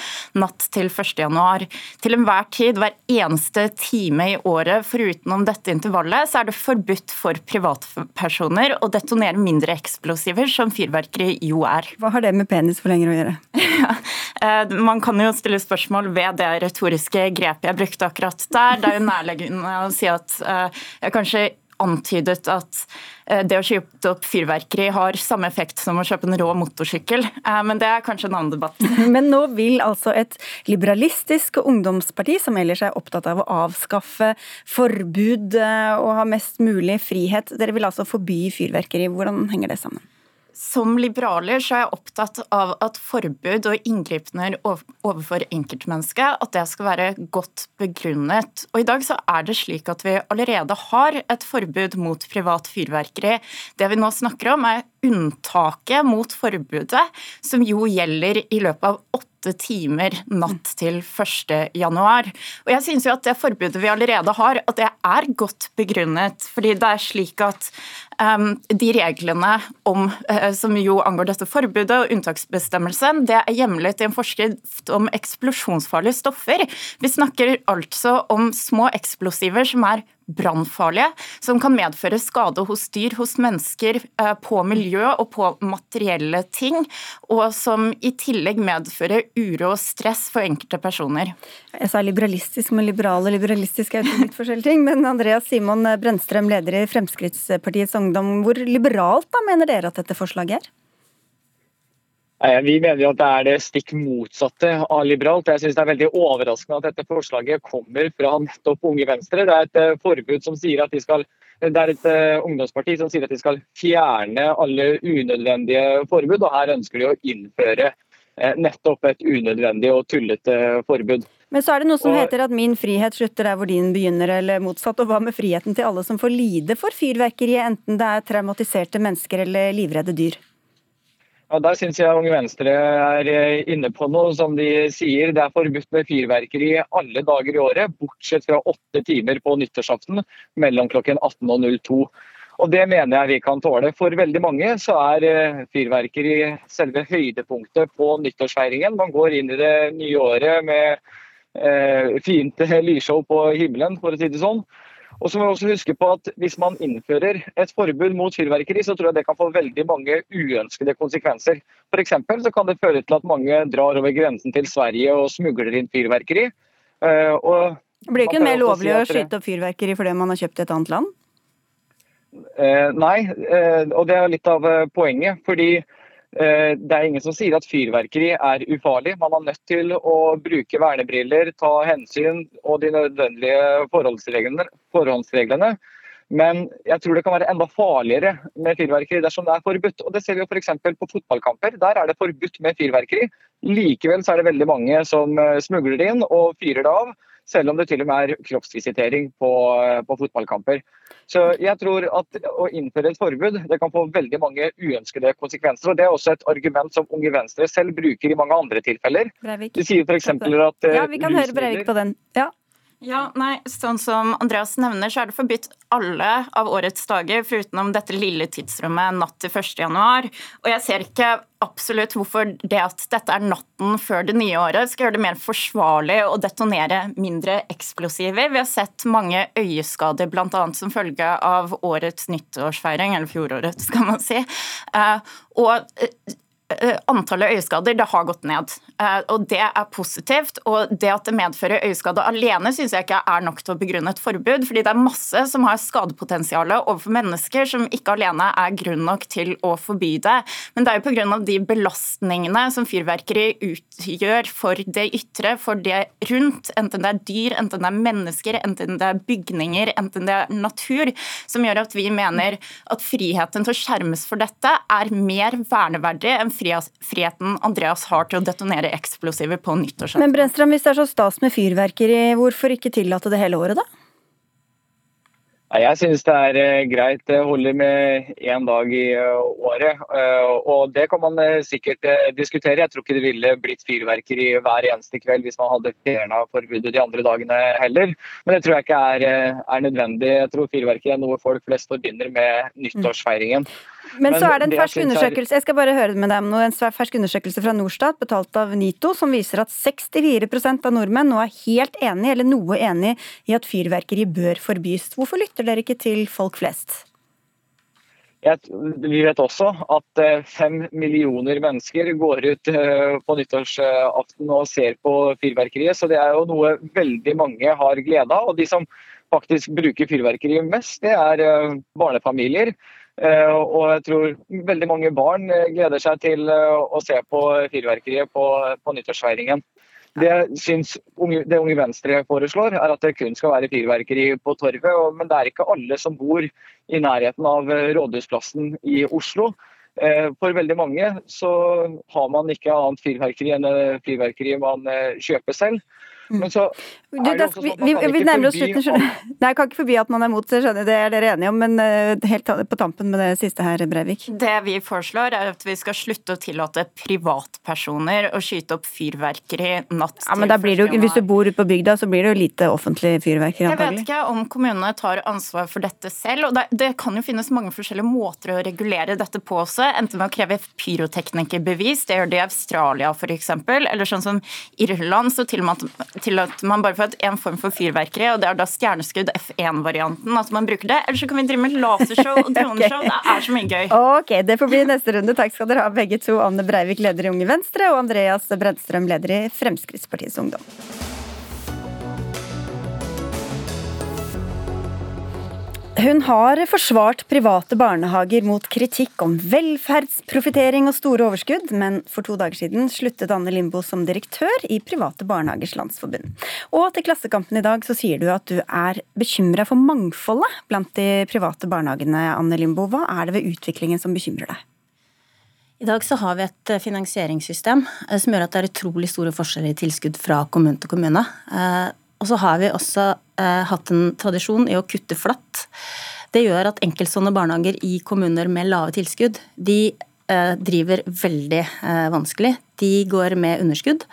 natt til 1. januar. Til enhver tid, hver eneste time i året forutenom dette intervallet, så er det forbudt for privatpersoner å detonere mindre eksplosiver, som fyrverkeri jo er. Hva har det med penisforlenger å gjøre? Eh, man kan jo stille spørsmål ved det retoriske grepet jeg brukte akkurat der. Det er jo nærleggende å si at uh, kanskje antydet at eh, det å kjøpe opp fyrverkeri har samme effekt som å kjøpe en rå motorsykkel. Eh, men det er kanskje en annen debatt. Men nå vil altså et liberalistisk ungdomsparti, som ellers er opptatt av å avskaffe forbud eh, og ha mest mulig frihet, dere vil altså forby fyrverkeri. Hvordan henger det sammen? Som liberaler så er jeg opptatt av at forbud og inngripener overfor enkeltmennesket at det skal være godt begrunnet. Og I dag så er det slik at vi allerede har et forbud mot privat fyrverkeri. Det vi nå snakker om er unntaket mot forbudet, som jo gjelder i løpet av åtte timer natt til 1. januar. Og jeg synes jo at det forbudet vi allerede har, at det er godt begrunnet. fordi det er slik at de reglene om, uh, som jo angår dette forbudet og unntaksbestemmelsen, det er hjemlet i en forskrift om eksplosjonsfarlige stoffer. Vi snakker altså om små eksplosiver som er brannfarlige, som kan medføre skade hos dyr, hos mennesker, eh, på miljø og på materielle ting, og som i tillegg medfører uro og stress for enkelte personer. Jeg sa liberalistisk, men liberal og liberalistisk er jo litt forskjellige ting. Men Andreas Simon Brennstrøm, leder i Fremskrittspartiets Ungdom, hvor liberalt da mener dere at dette forslaget er? Vi mener jo at det er det stikk motsatte av liberalt. Jeg synes Det er veldig overraskende at dette forslaget kommer fra nettopp Unge Venstre. Det er et eh, forbud som sier at de skal det er et uh, ungdomsparti som sier at de skal fjerne alle unødvendige forbud, og her ønsker de å innføre uh, nettopp et unødvendig og tullete forbud. Men så er det noe som og, heter at min frihet slutter der hvor din begynner, eller motsatt. Og hva med friheten til alle som får lide for fyrverkeriet, enten det er traumatiserte mennesker eller livredde dyr? Ja, Der syns jeg Unge Venstre er eh, inne på noe som de sier. Det er forbudt med fyrverkeri alle dager i året, bortsett fra åtte timer på nyttårsaften mellom klokken 18 og 02. Og Det mener jeg vi kan tåle. For veldig mange så er eh, fyrverkeri selve høydepunktet på nyttårsfeiringen. Man går inn i det nye året med eh, fint lysshow på himmelen, for å si det sånn. Og så må vi også huske på at Hvis man innfører et forbud mot fyrverkeri, så tror jeg det kan få veldig mange uønskede konsekvenser. For så kan det føre til at mange drar over grensen til Sverige og smugler inn fyrverkeri. Eh, og det blir ikke mer lovlig å skyte opp fyrverkeri fordi man har kjøpt i et annet land? Eh, nei, eh, og det er litt av poenget. fordi Eh, det er ingen som sier at fyrverkeri er ufarlig. Man er nødt til å bruke vernebriller, ta hensyn og de nødvendige forholdsreglene. Men jeg tror det kan være enda farligere med fyrverkeri dersom det er forbudt. Og Det ser vi jo f.eks. på fotballkamper. Der er det forbudt med fyrverkeri. Likevel er det veldig mange som eh, smugler det inn og fyrer det av selv om det til og med er kroppsvisitering på, på, fotballkamper. Så jeg tror at å innføre et forbud det kan få veldig mange uønskede konsekvenser. og Det er også et argument som Unge Venstre selv bruker i mange andre tilfeller. Breivik. De sier f.eks. at Ja, vi kan høre Breivik på den. Ja. Ja, nei, sånn som Andreas nevner, så er det forbudt alle av årets dager, foruten dette lille tidsrommet natt til 1. januar. Og jeg ser ikke absolutt hvorfor det at dette er natten før det nye året, skal gjøre det mer forsvarlig å detonere mindre eksplosiver. Vi har sett mange øyeskader, bl.a. som følge av årets nyttårsfeiring, eller fjorårets, skal man si. Eh, og Eh, antallet øyeskader det har gått ned. Eh, og Det er positivt. og Det at det medfører øyeskade alene, syns jeg ikke er nok til å begrunne et forbud. fordi det er masse som har skadepotensial overfor mennesker som ikke alene er grunn nok til å forby det. Men det er jo pga. de belastningene som fyrverkeri utgjør for det ytre, for det rundt, enten det er dyr, enten det er mennesker, enten det er bygninger, enten det er natur, som gjør at vi mener at friheten til å skjermes for dette er mer verneverdig enn friheten Andreas har til å detonere eksplosiver på nyttårsaften. Men Brennstrøm, hvis det er så stas med fyrverkeri, hvorfor ikke tillate det hele året, da? Jeg synes det er eh, greit. Det holder med én dag i eh, året. Eh, og det kan man sikkert diskutere. Jeg tror ikke det ville blitt fyrverkeri hver eneste kveld hvis man hadde fjerna forbudet de andre dagene heller. Men det tror jeg ikke er, er nødvendig. Jeg tror fyrverkeri er noe folk flest forbinder med nyttårsfeiringen. Men, så er det en fersk undersøkelse jeg skal bare høre med deg om noe, en fersk undersøkelse fra Norstat betalt av NITO som viser at 64 av nordmenn nå er helt enig eller noe enig i at fyrverkeri bør forbys. Hvorfor lytter dere ikke til folk flest? Vi vet også at eh, fem millioner mennesker går ut eh, på nyttårsaften og ser på fyrverkeriet. Så det er jo noe veldig mange har glede av. Og de som faktisk bruker fyrverkeri mest, det er eh, barnefamilier. Eh, og jeg tror veldig mange barn gleder seg til å se på fyrverkeriet på, på nyttårsfeiringen. Det syns det Unge Venstre foreslår, er at det kun skal være fyrverkeri på torvet. Men det er ikke alle som bor i nærheten av Rådhusplassen i Oslo. For veldig mange så har man ikke annet fyrverkeri enn fyrverkeri man kjøper selv. Mm. Men så er det, også sånn vi, vi nærmer oss slutten. skjønner Nei, Jeg kan ikke forby at man er mot, skjønner det er dere enige om. Men uh, helt på tampen med det siste her, Breivik. Det vi foreslår, er at vi skal slutte å tillate privatpersoner å skyte opp fyrverkeri natt ja, men da blir det jo, Hvis du bor ute på bygda, så blir det jo lite offentlig fyrverkeri, antagelig. Jeg vet ikke om kommunene tar ansvar for dette selv. og det, det, kan jo finnes mange forskjellige måter å regulere dette på også. Enten med å kreve pyroteknikerbevis, det gjør de i Australia f.eks. Eller sånn som Irland, så til og med tillater man bare for én form for fyrverkeri, og det er da stjerneskudd F1-varianten. At man bruker det. Eller så kan vi drive med lasershow og droneshow. Det er så mye gøy. Ok, Det får bli neste runde. Takk skal dere ha begge to. Anne Breivik, leder i Unge Venstre, og Andreas Bredstrøm, leder i Fremskrittspartiets Ungdom. Hun har forsvart private barnehager mot kritikk om velferdsprofitering og store overskudd, men for to dager siden sluttet Anne Limbo som direktør i Private barnehagers landsforbund. Og til Klassekampen i dag så sier du at du er bekymra for mangfoldet blant de private barnehagene, Anne Limbo. Hva er det ved utviklingen som bekymrer deg? I dag så har vi et eh, finansieringssystem eh, som gjør at det er utrolig store forskjeller i tilskudd fra kommune til kommune. Og så har vi også eh, hatt en tradisjon i å kutte flatt. Det gjør at enkeltstående barnehager i kommuner med lave tilskudd, de eh, driver veldig eh, vanskelig. De går med underskudd.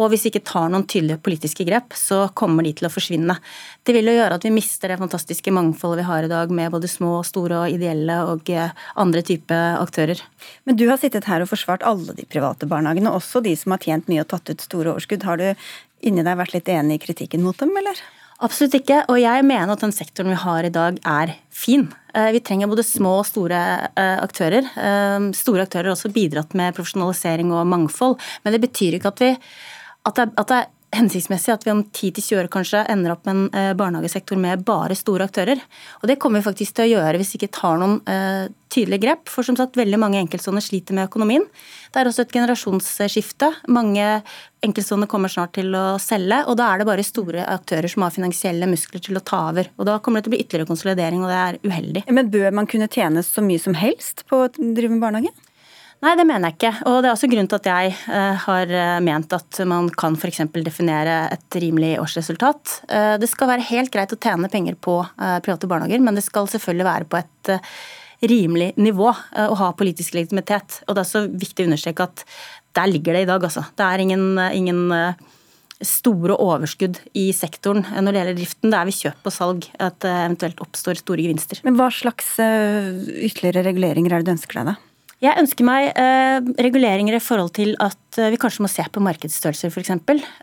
Og hvis vi ikke tar noen tydelige politiske grep, så kommer de til å forsvinne. Det vil jo gjøre at vi mister det fantastiske mangfoldet vi har i dag med både små, store og ideelle og eh, andre type aktører. Men du har sittet her og forsvart alle de private barnehagene, også de som har tjent mye og tatt ut store overskudd. Har du inni deg vært litt enig i kritikken mot dem, eller? Absolutt ikke, og jeg mener at den sektoren vi har i dag er fin. Eh, vi trenger både små og store eh, aktører. Eh, store aktører har også bidratt med profesjonalisering og mangfold, men det betyr ikke at, vi, at, det, at det hensiktsmessig at vi om 10-20 år kanskje ender opp med en eh, barnehagesektor med bare store aktører. Og det kommer vi faktisk til å gjøre hvis vi ikke tar noen uh, tydelige grep. For som sagt, veldig mange enkeltstående sliter med økonomien. Det er også et generasjonsskifte. Mange enkeltstående kommer snart til å selge, og da er det bare store aktører som har finansielle muskler til å ta over. Og da kommer det til å bli ytterligere konsolidering, og det er uheldig. Men bør man kunne tjene så mye som helst på å drive med barnehage? Nei, det mener jeg ikke. Og det er også grunnen til at jeg uh, har eh, ment at man kan f.eks. definere et rimelig årsresultat. Uh, det skal være helt greit å tjene penger på private barnehager, men det skal selvfølgelig være på et rimelig nivå og ha politisk legitimitet. Og det er også viktig å understreke at der ligger det i dag, altså. Det er ingen, ingen store overskudd i sektoren når det gjelder driften. Det er ved kjøp og salg at det eventuelt oppstår store gevinster. Men hva slags ytterligere reguleringer er det du ønsker deg, da? Jeg ønsker meg eh, reguleringer i forhold til at eh, vi kanskje må se på markedsstørrelser, f.eks.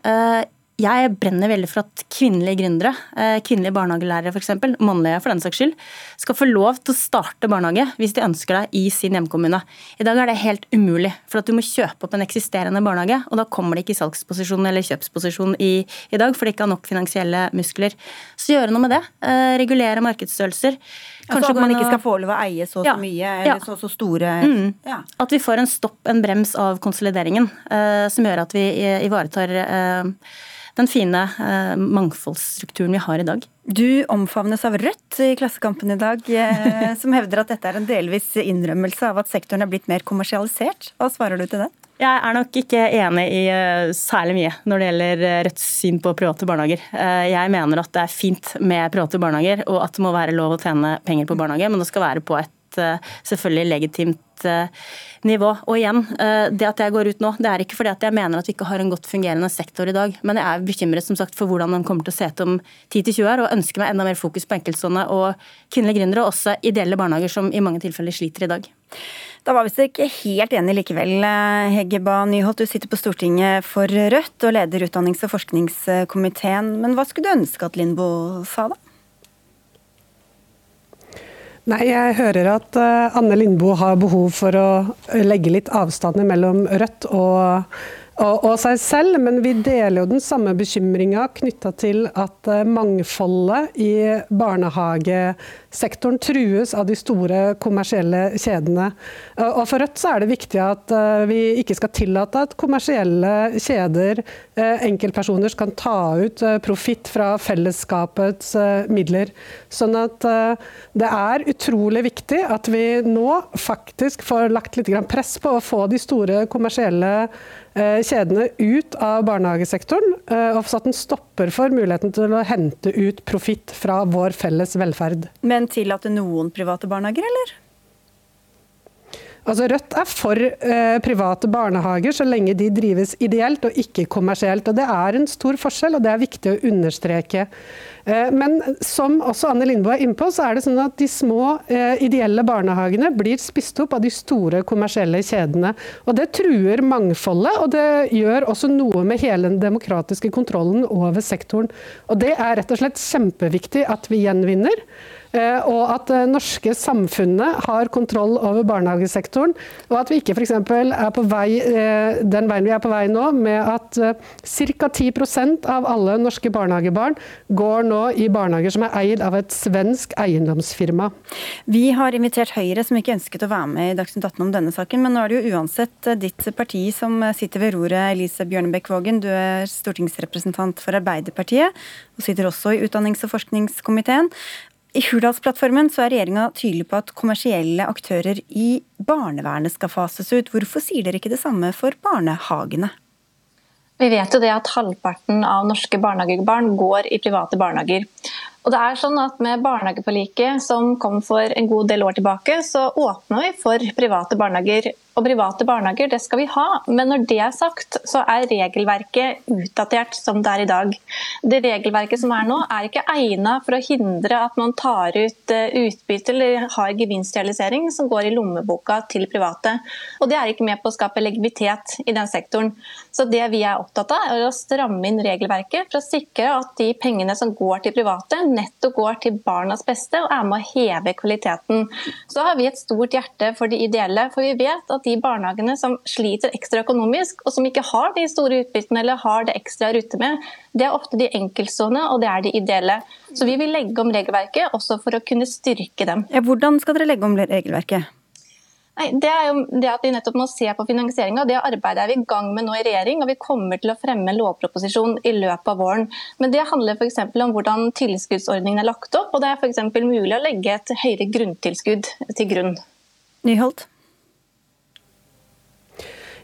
Eh, jeg brenner veldig for at kvinnelige gründere, eh, kvinnelige barnehagelærere f.eks., mannlige for den saks skyld, skal få lov til å starte barnehage hvis de ønsker det i sin hjemkommune. I dag er det helt umulig, for at du må kjøpe opp en eksisterende barnehage, og da kommer de ikke i salgsposisjon eller kjøpsposisjon i, i dag, for de ikke har nok finansielle muskler. Så gjøre noe med det. Eh, regulere markedsstørrelser. Kanskje altså at man ikke skal få lov å eie så, ja, så mye, eller ja. så, så store mm. ja. At vi får en stopp, en brems av konsolideringen, uh, som gjør at vi ivaretar uh, den fine uh, mangfoldsstrukturen vi har i dag. Du omfavnes av Rødt i Klassekampen i dag, som hevder at dette er en delvis innrømmelse av at sektoren er blitt mer kommersialisert. Hva svarer du til det? Jeg er nok ikke enig i særlig mye når det gjelder Rødts syn på private barnehager. Jeg mener at det er fint med private barnehager, og at det må være lov å tjene penger på barnehage, men det skal være på et selvfølgelig legitimt nivå. Og igjen, det at jeg går ut nå, det er ikke fordi at jeg mener at vi ikke har en godt fungerende sektor i dag, men jeg er bekymret som sagt for hvordan den kommer til å se ut om 10-20 år, og ønsker meg enda mer fokus på enkeltstående og kvinnelige gründere, og også ideelle barnehager som i mange tilfeller sliter i dag. Da var vi ikke helt enige likevel. Hegeba Nyholt, du sitter på Stortinget for Rødt og leder utdannings- og forskningskomiteen. Men hva skulle du ønske at Lindboe sa, da? Nei, jeg hører at eh, Anne Lindboe har behov for å legge litt avstander mellom Rødt og og, og, seg selv, men vi deler jo den samme bekymringa knytta til at eh, mangfoldet i barnehagesektoren trues av de store kommersielle kjedene. Og For Rødt så er det viktig at eh, vi ikke skal tillate at kommersielle kjeder, eh, enkeltpersoner, kan ta ut profitt fra fellesskapets midler. Sånn at det er utrolig viktig at vi nå faktisk får lagt litt press på å få de store kommersielle Eh, kjedene ut av barnehagesektoren, eh, og satt en stopper for muligheten til å hente ut profitt fra vår felles velferd. Men tillate noen private barnehager, eller? Altså Rødt er for eh, private barnehager så lenge de drives ideelt og ikke kommersielt. og Det er en stor forskjell, og det er viktig å understreke. Eh, men som også Anne Lindboe er inne på, så er det sånn at de små eh, ideelle barnehagene blir spist opp av de store kommersielle kjedene. Og Det truer mangfoldet, og det gjør også noe med hele den demokratiske kontrollen over sektoren. Og Det er rett og slett kjempeviktig at vi gjenvinner. Eh, og at det norske samfunnet har kontroll over barnehagesektoren. Og at vi ikke f.eks. er på vei eh, den veien vi er på vei nå, med at ca. 10% av alle norske barnehagebarn går nå i barnehager som er eid av et svensk eiendomsfirma. Vi har invitert Høyre, som ikke ønsket å være med i Dagsnytt 18 om denne saken. Men nå er det jo uansett ditt parti som sitter ved roret, Elise Bjørnebekk-Vågen. Du er stortingsrepresentant for Arbeiderpartiet, og sitter også i utdannings- og forskningskomiteen. I Hurdalsplattformen så er regjeringa tydelig på at kommersielle aktører i barnevernet skal fases ut. Hvorfor sier dere ikke det samme for barnehagene? Vi vet jo det at halvparten av norske barnehagebarn går i private barnehager. Og det er sånn at Med barnehageforliket som kom for en god del år tilbake, så åpna vi for private barnehager og private barnehager, det skal vi ha. Men når det er sagt, så er regelverket utdatert som det er i dag. Det regelverket som er nå, er ikke egnet for å hindre at man tar ut eh, utbytte eller har gevinstrealisering som går i lommeboka til private. Og det er ikke med på å skape legitimitet i den sektoren. Så det vi er opptatt av, er å stramme inn regelverket for å sikre at de pengene som går til private, nettopp går til barnas beste og er med å heve kvaliteten. Så har vi et stort hjerte for de ideelle, for vi vet at de barnehagene som sliter ekstra økonomisk, og som ikke har de store utbyttene eller har det ekstra å rutte med, det er ofte de enkeltstående og det er de ideelle. Så vi vil legge om regelverket også for å kunne styrke dem. Ja, hvordan skal dere legge om regelverket? Nei, det er jo det at Vi nettopp må se på finansieringa. Det arbeidet er vi i gang med nå i regjering. og Vi kommer til å fremme en lovproposisjon i løpet av våren. Men Det handler f.eks. om hvordan tilskuddsordningen er lagt opp. og Det er f.eks. mulig å legge et høyere grunntilskudd til grunn. Nyholt?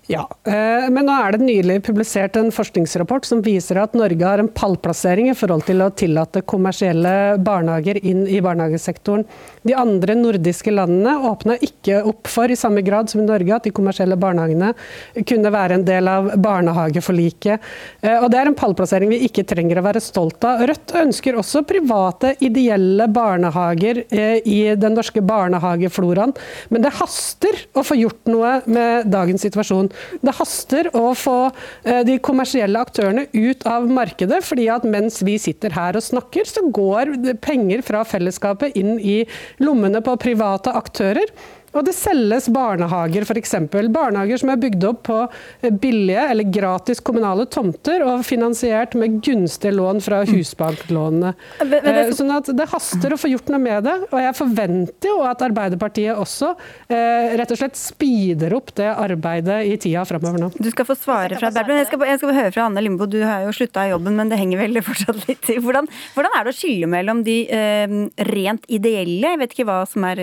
Ja, eh, men nå er det nylig publisert en forskningsrapport som viser at Norge har en pallplassering i forhold til å tillate kommersielle barnehager inn i barnehagesektoren. De andre nordiske landene åpna ikke opp for, i samme grad som i Norge, at de kommersielle barnehagene kunne være en del av barnehageforliket. Eh, og Det er en pallplassering vi ikke trenger å være stolt av. Rødt ønsker også private, ideelle barnehager eh, i den norske barnehagefloraen, men det haster å få gjort noe med dagens situasjon. Det haster å få eh, de kommersielle aktørene ut av markedet, fordi at mens vi sitter her og snakker, så går penger fra fellesskapet inn i lommene på private aktører. Og det selges barnehager, f.eks. Barnehager som er bygd opp på eh, billige eller gratis kommunale tomter og finansiert med gunstige lån fra mm. husbanklånene. Eh, sånn at det haster å få gjort noe med det. Og jeg forventer jo at Arbeiderpartiet også eh, rett og slett speeder opp det arbeidet i tida framover nå. Du skal få svare fra Berbjørn. Jeg skal, jeg skal høre fra Anne Limbo, du har jo slutta i jobben, men det henger vel fortsatt litt til. Hvordan, hvordan er det å skille mellom de eh, rent ideelle, jeg vet ikke hva som er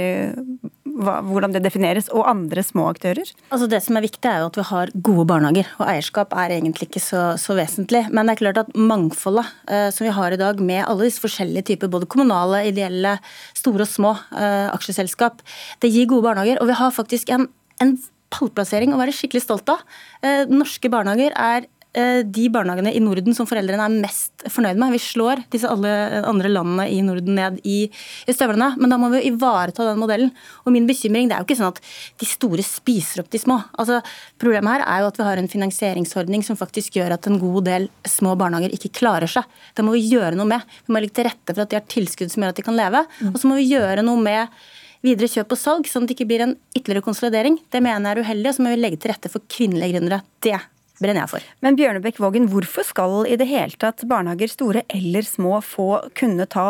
hva, hvordan det defineres, og andre små aktører? Altså Det som er viktig, er jo at vi har gode barnehager. Og eierskap er egentlig ikke så, så vesentlig. Men det er klart at mangfoldet eh, som vi har i dag, med alle disse forskjellige typer, både kommunale, ideelle, store og små eh, aksjeselskap, det gir gode barnehager. Og vi har faktisk en, en pallplassering å være skikkelig stolt av. Eh, norske barnehager er de barnehagene i Norden som foreldrene er mest fornøyd med. Vi slår disse alle andre landene i Norden ned i, i støvlene, men da må vi ivareta den modellen. Og min bekymring det er jo ikke sånn at de store spiser opp de små. Altså, problemet her er jo at vi har en finansieringsordning som faktisk gjør at en god del små barnehager ikke klarer seg. Det må vi gjøre noe med. Vi må legge til rette for at de har tilskudd som gjør at de kan leve. Mm. Og så må vi gjøre noe med videre kjøp og salg, sånn at det ikke blir en ytterligere konsolidering. Det mener jeg er uheldig, og så må vi legge til rette for kvinnelige gründere. Det brenner jeg for. Men Bjørnebekk Vågen, hvorfor skal i det hele tatt barnehager, store eller små, få kunne ta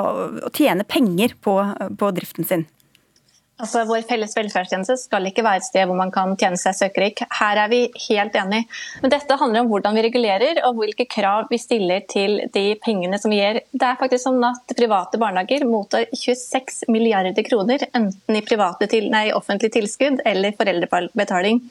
tjene penger på, på driften sin? Altså, Vår felles velferdstjeneste skal ikke være et sted hvor man kan tjene seg søkerik. Her er vi helt enig. Men dette handler om hvordan vi regulerer og hvilke krav vi stiller til de pengene som vi gir. Det er faktisk sånn at Private barnehager mottar 26 milliarder kroner, enten i til, nei, offentlig tilskudd eller foreldrebetaling.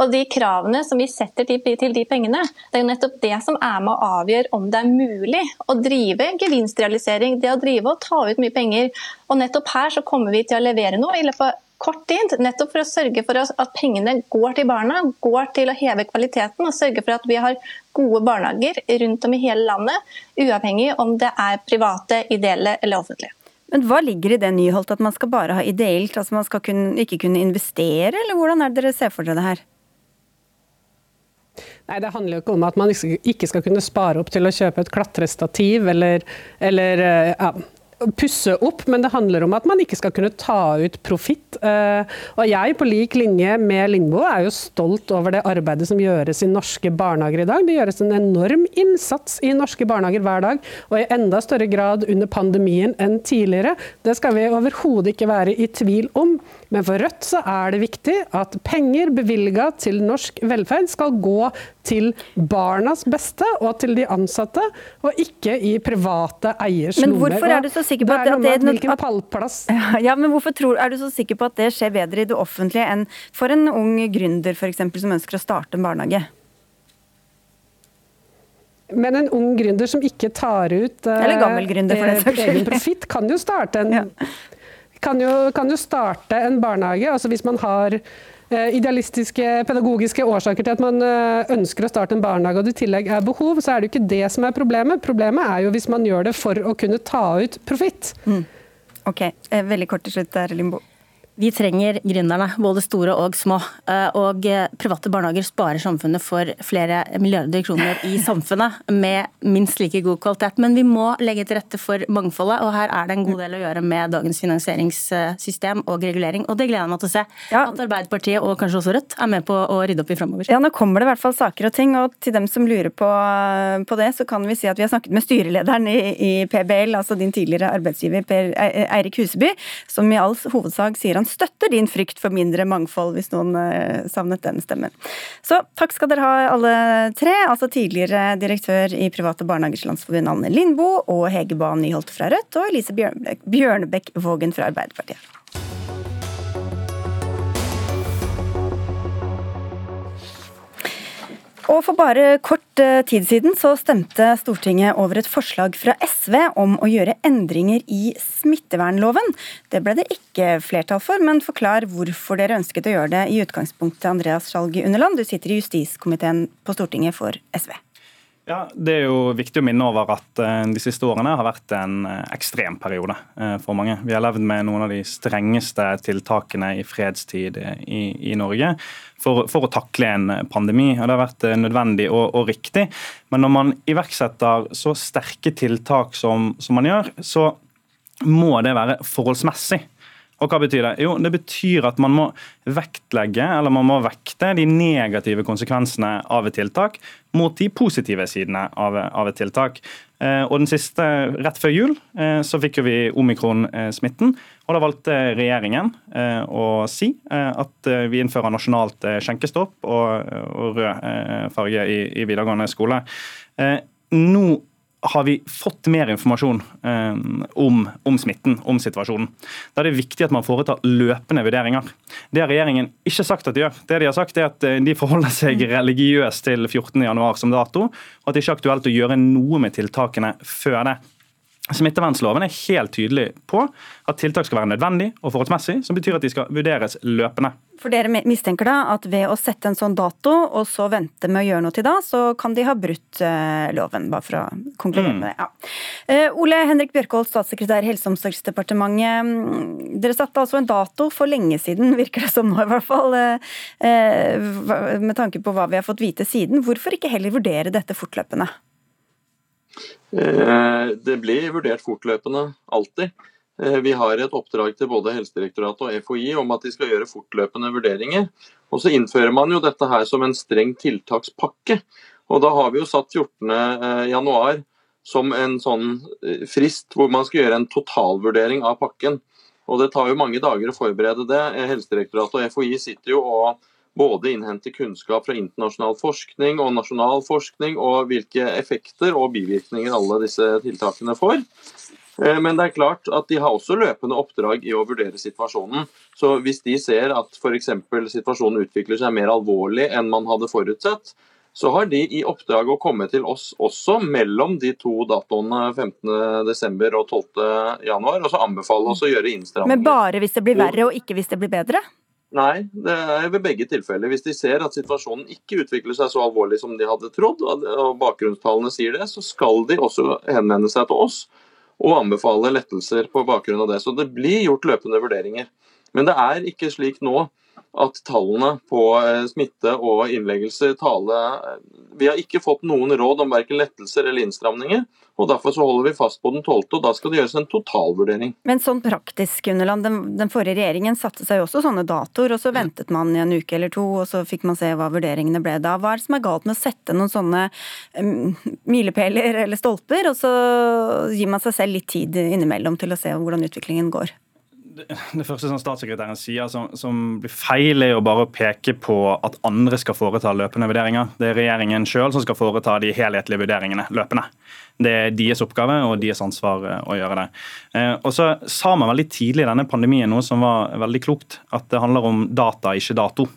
Og De kravene som vi setter til, til de pengene, det er jo nettopp det som er med å avgjøre om det er mulig å drive gevinstrealisering, det å drive og ta ut mye penger. Og nettopp her så kommer vi til å levere noe i løpet av kort tid, nettopp for å sørge for at pengene går til barna, går til å heve kvaliteten og sørge for at vi har gode barnehager rundt om i hele landet, uavhengig om det er private, ideelle eller offentlige. Men Hva ligger i det, Nyholt, at man skal bare ha ideelt, altså man skal kunne, ikke kunne investere, eller hvordan er det dere ser for dere det her? Nei, Det handler jo ikke om at man ikke skal kunne spare opp til å kjøpe et klatrestativ eller, eller eh, ja, pusse opp, men det handler om at man ikke skal kunne ta ut profitt. Eh, og jeg, på lik linje med Lindboe, er jo stolt over det arbeidet som gjøres i norske barnehager i dag. Det gjøres en enorm innsats i norske barnehager hver dag, og i enda større grad under pandemien enn tidligere. Det skal vi overhodet ikke være i tvil om. Men for Rødt så er det viktig at penger bevilga til norsk velferd skal gå til barnas beste og til de ansatte, og ikke i private eiers lommer. Men hvorfor er du så sikker på at det, det, det pallplass. Ja, men hvorfor tror, er du så sikker på at det skjer bedre i det offentlige enn for en ung gründer eksempel, som ønsker å starte en barnehage? Men en ung gründer som ikke tar ut Eller gammel gründer, for det eh, egen profitt, kan jo starte en ja kan jo, kan jo starte en barnehage. altså Hvis man har eh, idealistiske, pedagogiske årsaker til at man eh, ønsker å starte en barnehage, og det i tillegg er behov, så er det jo ikke det som er problemet. Problemet er jo hvis man gjør det for å kunne ta ut profitt. Mm. Ok, eh, Veldig kort til slutt, der, Limbo. Vi trenger gründerne, både store og små. Eh, og eh, private barnehager sparer samfunnet for flere milliarder kroner i samfunnet, med minst like god kvalitet. Men vi må legge til rette for mangfoldet, og her er det en god del å gjøre med dagens finansieringssystem og regulering. Og det gleder jeg meg til å se ja. at Arbeiderpartiet og kanskje også Rødt er med på å rydde opp i framover. Ja, nå kommer det i hvert fall saker og ting, og til dem som lurer på, på det, så kan vi si at vi har snakket med styrelederen i, i PBL, altså din tidligere arbeidsgiver Per Eirik Huseby, som i all hovedsak sier han han støtter din frykt for mindre mangfold, hvis noen uh, savnet den stemmen. Så takk skal dere ha alle tre, altså tidligere direktør i Private Barnehagers Landsforbund Anne Lindboe, og Hege Bae Nyholt fra Rødt, og Elise Bjørnebekk Vågen fra Arbeiderpartiet. Og for bare kort eh, tid siden så stemte Stortinget over et forslag fra SV om å gjøre endringer i smittevernloven. Det ble det ikke flertall for, men forklar hvorfor dere ønsket å gjøre det i utgangspunktet, Andreas Skjalg Underland. Du sitter i justiskomiteen på Stortinget for SV. Ja, Det er jo viktig å minne over at eh, de siste årene har vært en eh, ekstrem periode eh, for mange. Vi har levd med noen av de strengeste tiltakene i fredstid i, i Norge for, for, å takle en pandemi. og Det har vært nødvendig og, og, riktig. Men når man iverksetter så sterke tiltak som, som man gjør, så må det være forholdsmessig. Og hva betyr det? Jo, det betyr at man må vektlegge, eller man må vekte de negative konsekvensene av et tiltak mot de positive sidene av, av et tiltak. Eh, og den siste, Rett før jul eh, så fikk vi omikron-smitten. og Da valgte regjeringen eh, å si at vi innfører nasjonalt skjenkestopp og, og rød farge i, i videregående skole. Nå har vi fått mer informasjon eh, om, om, smitten, om situasjonen. Da er det viktig at man foretar løpende vurderinger. Det har regjeringen ikke sagt at de gjør. Det De har sagt er at eh, de forholder seg mm. religiøst til 14.1 som dato, og at det ikke er aktuelt å gjøre noe med tiltakene før det. Smittevernloven er helt tydelig på at tiltak skal være nødvendig og forholdsmessig, som betyr at de skal vurderes løpende. For Dere mistenker da at ved å sette en sånn dato, og så vente med å gjøre noe til da, så kan de ha brutt uh, loven, bare for å konkludere mm. med det. Ja. Uh, Ole Henrik Bjørkholt, statssekretær i Helse- og omsorgsdepartementet. Mm, dere satte altså en dato for lenge siden, virker det som nå i hvert fall, uh, med tanke på hva vi har fått vite siden. Hvorfor ikke heller vurdere dette fortløpende? Eh, det blir vurdert fortløpende, alltid. Eh, vi har et oppdrag til både Helsedirektoratet og FHI om at de skal gjøre fortløpende vurderinger. Og så innfører man jo dette her som en streng tiltakspakke. Og da har vi jo satt 14.1 som en sånn eh, frist hvor man skal gjøre en totalvurdering av pakken. Og Det tar jo mange dager å forberede det. Helsedirektoratet og FHI sitter jo og både innhenter kunnskap fra internasjonal forskning og nasjonal forskning, og hvilke effekter og bivirkninger alle disse tiltakene får. Eh, men det er klart at de har også løpende oppdrag i å vurdere situasjonen. Så hvis de ser at f.eks. situasjonen utvikler seg mer alvorlig enn man hadde forutsett, så har de i oppdrag å komme til oss også mellom de to datoene 15.12. og 12.1, og så anbefale oss å gjøre innstramninger. Men bare hvis det blir verre og ikke hvis det blir bedre? Nei, det er ved begge tilfeller. Hvis de ser at situasjonen ikke utvikler seg så alvorlig som de hadde trodd, og bakgrunnstallene sier det, så skal de også henvende seg til oss og anbefale lettelser på bakgrunn av det. Så det blir gjort løpende vurderinger. Men det er ikke slik nå at tallene på eh, smitte og innleggelser taler eh, Vi har ikke fått noen råd om verken lettelser eller innstramninger. og Derfor så holder vi fast på den 12., og da skal det gjøres en totalvurdering. Men sånn praktisk, Underland, den, den forrige regjeringen satte seg jo også sånne datoer, og så ventet man i en uke eller to, og så fikk man se hva vurderingene ble da. Hva er det som er galt med å sette noen sånne um, milepæler eller stolper, og så gir man seg selv litt tid innimellom til å se hvordan utviklingen går? Det første som statssekretæren sier som, som, blir feil, er jo bare å peke på at andre skal foreta løpende vurderinger. Det er regjeringen sjøl som skal foreta de helhetlige vurderingene løpende. Det er deres oppgave og deres ansvar eh, å gjøre det. Eh, og så sa man veldig tidlig i denne pandemien noe som var veldig klokt, at det handler om data, ikke dato.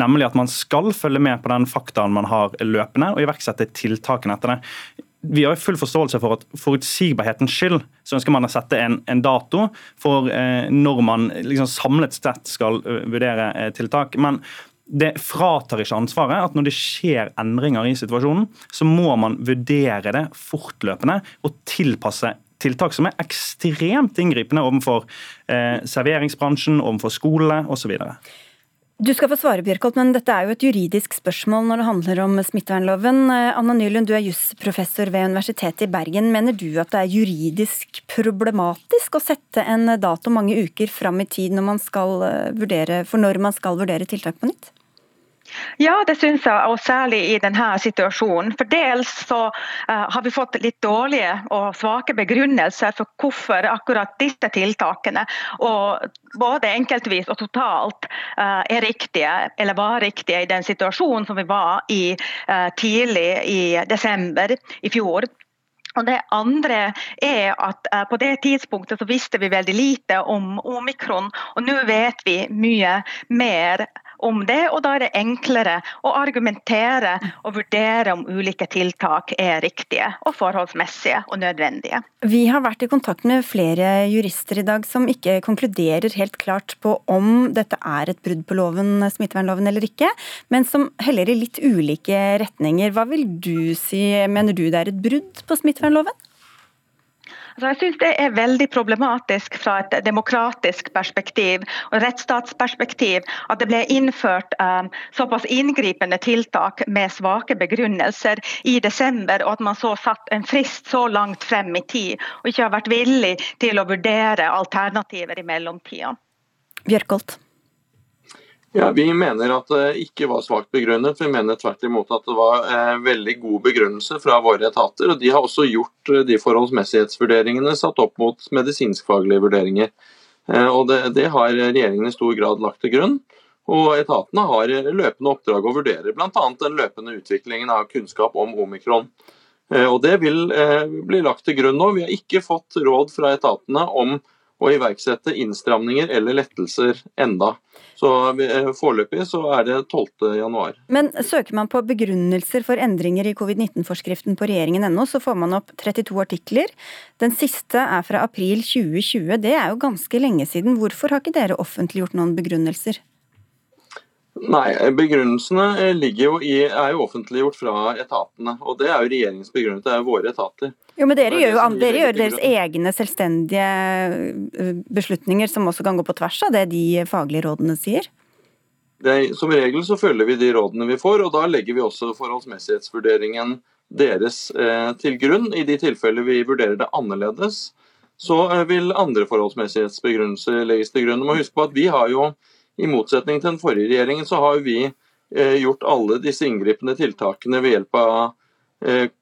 Nemlig at man skal følge med på den faktaen man har løpende, og iverksette tiltakene etter det vi har full forståelse for at forutsigbarhetens skyld så ønsker man å sette en, en dato for eh, når man liksom samlet sett skal uh, vurdere eh, tiltak. Men det fratar ikke ansvaret at når det skjer endringer i situasjonen, så må man vurdere det fortløpende og tilpasse tiltak som er ekstremt inngripende overfor eh, serveringsbransjen, overfor skolene osv. Du skal få svare, Bjørkholt, men dette er jo et juridisk spørsmål når det handler om smittevernloven. Anna Nylund, du er jusprofessor ved Universitetet i Bergen. Mener du at det er juridisk problematisk å sette en dato mange uker fram i tid når man skal eh, vurdere, for når man skal vurdere tiltak på nytt? Ja, det syns jeg, og særlig i denne situasjonen. For dels så uh, har vi fått litt dårlige og svake begrunnelser for hvorfor akkurat disse tiltakene, både enkeltvis og totalt, uh, er riktige, eller var riktige i den situasjonen som vi var i uh, tidlig i desember i fjor. Og Det andre er at på det tidspunktet så visste vi veldig lite om omikron, og nå vet vi mye mer om det, og da er det enklere å argumentere og vurdere om ulike tiltak er riktige og forholdsmessige og nødvendige. Vi har vært i kontakt med flere jurister i dag som ikke konkluderer helt klart på om dette er et brudd på loven, smittevernloven eller ikke, men som heller i litt ulike retninger. Hva vil du si, mener du det er et brudd på smittevernloven? Så jeg synes Det er veldig problematisk fra et demokratisk perspektiv og rettsstatsperspektiv at det ble innført um, såpass inngripende tiltak med svake begrunnelser i desember, og at man så satt en frist så langt frem i tid og ikke har vært villig til å vurdere alternativer i mellomtida. Bjørkholt. Ja, Vi mener at det ikke var svakt begrunnet. Vi mener tvert imot at det var eh, veldig god begrunnelse fra våre etater. og De har også gjort eh, de forholdsmessighetsvurderingene satt opp mot medisinskfaglige vurderinger. Eh, og det, det, har regjeringen i stor grad lagt til grunn. Og etatene har løpende oppdrag å vurdere bl.a. den løpende utviklingen av kunnskap om omikron. Eh, og Det vil eh, bli lagt til grunn nå. Vi har ikke fått råd fra etatene om å iverksette innstramninger eller lettelser enda. Så eh, Foreløpig så er det 12.1. Men søker man på begrunnelser for endringer i covid-19-forskriften på regjeringen.no, så får man opp 32 artikler. Den siste er fra april 2020. Det er jo ganske lenge siden. Hvorfor har ikke dere offentliggjort noen begrunnelser? Nei, Begrunnelsene jo i, er jo offentliggjort fra etatene. og Det er jo regjeringens begrunnelse, det er jo våre etater. Jo, men Dere gjør jo dere gjør deres egne selvstendige øh, beslutninger som også kan gå på tvers av det de faglige rådene sier? Det, som regel så følger vi de rådene vi får, og da legger vi også forholdsmessighetsvurderingen deres eh, til grunn. I de tilfeller vi vurderer det annerledes, så vil andre forholdsmessighetsbegrunnelser legges til grunn. Du må huske på at vi har jo, i motsetning til den forrige regjeringen, så har vi gjort alle disse inngripende tiltakene ved hjelp av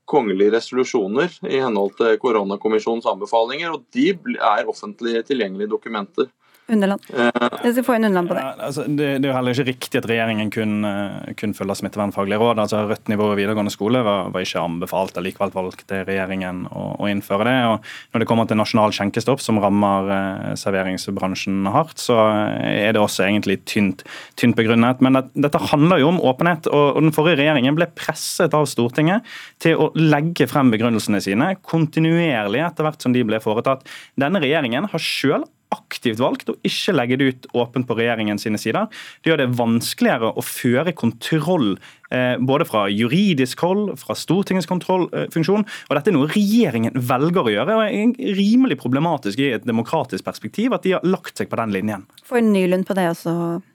kongelige resolusjoner i henhold til koronakommisjonens anbefalinger, og de er offentlig tilgjengelige dokumenter. Underland. Jeg skal få inn Underland på det. Ja, altså, det, det, er jo heller ikke riktig at regjeringen kun, eh, kun følger smittevernfaglige råd. Altså, Rødt nivå i videregående skole var, var ikke anbefalt. Likevel valgte regjeringen å, å, innføre det. og Når det kommer til nasjonal skjenkestopp, som rammer eh, serveringsbransjen hardt, så er det også egentlig tynt, tynt begrunnet. Men det, dette handler jo om åpenhet. Og, og Den forrige regjeringen ble presset av Stortinget til å legge frem begrunnelsene sine kontinuerlig etter hvert som de ble foretatt. Denne regjeringen har selv aktivt valgt å ikke legge det ut åpent på regjeringen sine sider. Det gjør det vanskeligere å føre kontroll eh, både fra juridisk hold, fra Stortingets kontrollfunksjon. og Dette er noe regjeringen velger å gjøre. og er rimelig problematisk i et demokratisk perspektiv at de har lagt seg på den linjen. Får Nylund på det også, Eh,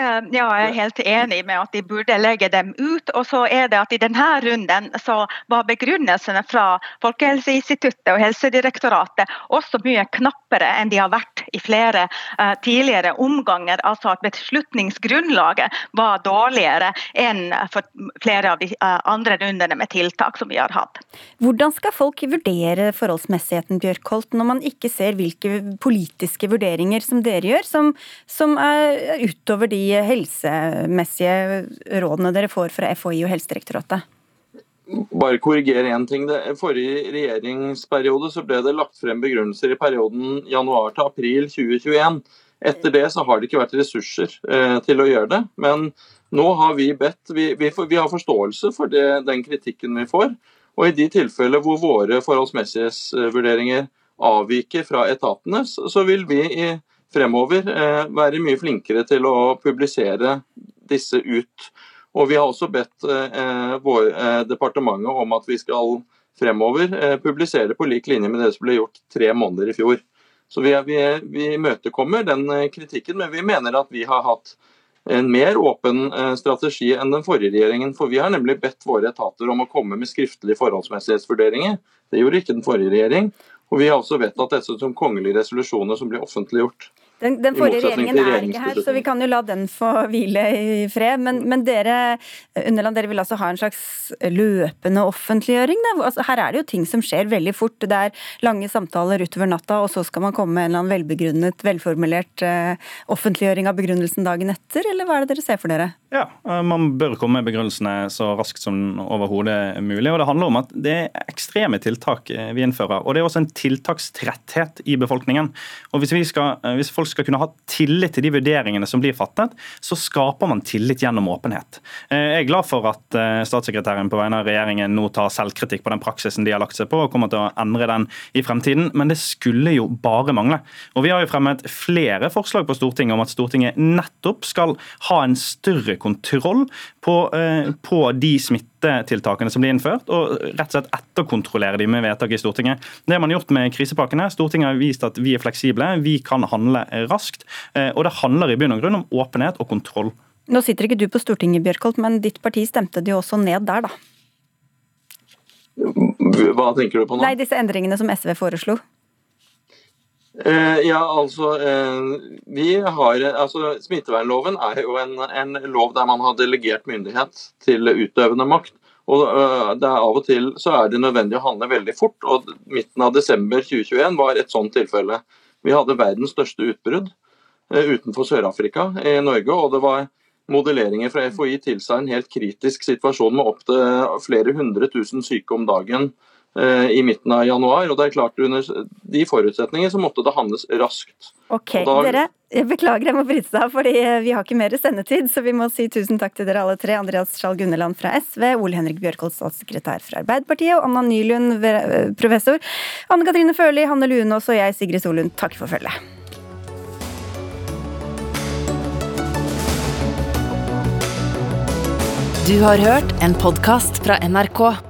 ja, jeg er helt enig med at de burde legge dem ut. Og så er det at I denne runden så var begrunnelsene fra Folkehelseinstituttet og Helsedirektoratet også mye knappere enn de har vært i flere uh, tidligere omganger. Altså at beslutningsgrunnlaget var dårligere enn for flere av de uh, andre rundene med tiltak som vi har hatt. Hvordan skal folk vurdere forholdsmessigheten Bjørkholt, når man ikke ser hvilke politiske vurderinger som dere gjør, som, som er utover de helsemessige rådene dere får fra FHI og Helsedirektoratet? Bare korrigere én ting. I forrige regjeringsperiode så ble det lagt frem begrunnelser i perioden januar til april 2021. Etter det så har det ikke vært ressurser eh, til å gjøre det. Men nå har vi bedt Vi, vi, vi har forståelse for det, den kritikken vi får. Og i de tilfeller hvor våre forholdsmessighetsvurderinger avviker fra etatene, så vil vi i fremover eh, være mye flinkere til å publisere disse ut. Og Vi har også bedt eh, vår, eh, departementet om at vi skal fremover publisere på lik linje med det som ble gjort tre måneder i fjor. Så Vi, vi, vi imøtekommer den kritikken, men vi mener at vi har hatt en mer åpen strategi enn den forrige regjeringen. For vi har nemlig bedt våre etater om å komme med skriftlige forholdsmessighetsvurderinger. Det gjorde ikke den forrige regjering. Og vi har også vedtatt dette som kongelige resolusjoner som blir offentliggjort. Den, den forrige regjeringen er ikke her, så vi kan jo la den få hvile i fred. Men, men dere Underland, dere vil altså ha en slags løpende offentliggjøring? Altså, her er det jo ting som skjer veldig fort. Det er lange samtaler utover natta, og så skal man komme med en eller annen velbegrunnet, velformulert uh, offentliggjøring av begrunnelsen dagen etter, eller hva er det dere ser for dere? Ja, eh, Man bør komme med begrunnelsene så raskt som overhodet mulig. og Det handler om at det er ekstreme tiltak eh, vi innfører. og Det er også en tiltakstretthet i befolkningen. Og Hvis, skal, hvis folk skal kunne ha tillit til de vurderingene som blir fattet, så skaper man tillit gjennom åpenhet. Eh, jeg er glad for at eh, statssekretæren på vegne av regjeringen nå tar selvkritikk på den praksisen de har lagt seg på, og kommer til å endre den i fremtiden, men det skulle jo bare mangle. Og Vi har jo fremmet flere forslag på Stortinget om at Stortinget nettopp skal ha en større kontroll på, eh, på de smittetiltakene som blir innført, og rett og slett etterkontrollere de med vedtak i Stortinget. Det har man gjort med krisepakkene. Stortinget har vist at vi er fleksible, vi kan handle raskt. Eh, og det handler i bunn og grunn om åpenhet og kontroll. Nå sitter ikke du på Stortinget, Bjørkholt, men ditt parti stemte det jo også ned der, da. Hva tenker du på nå? Nei, Disse endringene som SV foreslo. Eh, ja, altså, eh, vi har, altså Smittevernloven er jo en, en, lov der man har delegert myndighet til utøvende makt. og uh, det er Av og til så er det nødvendig å handle veldig fort. og Midten av desember 2021 var et sånt tilfelle. Vi hadde verdens største utbrudd eh, utenfor Sør-Afrika i Norge. og det var Modelleringer fra FHI tilsa en helt kritisk situasjon med opptil flere hundre tusen syke om dagen eh, i midten av januar. og det er klart Under de forutsetninger så måtte det handles raskt. Ok, da... dere, jeg Beklager, jeg må bryte av, fordi eh, vi har ikke mer sendetid. Så vi må si tusen takk til dere alle tre. Andreas Skjalg Gunneland fra SV, Ole Henrik Bjørkholt, statssekretær fra Arbeiderpartiet, og Anna Nylund, professor. Anne Katrine Førli, Hanne Lunås og jeg, Sigrid Solund, takk for følget. Du har hørt en podkast fra NRK.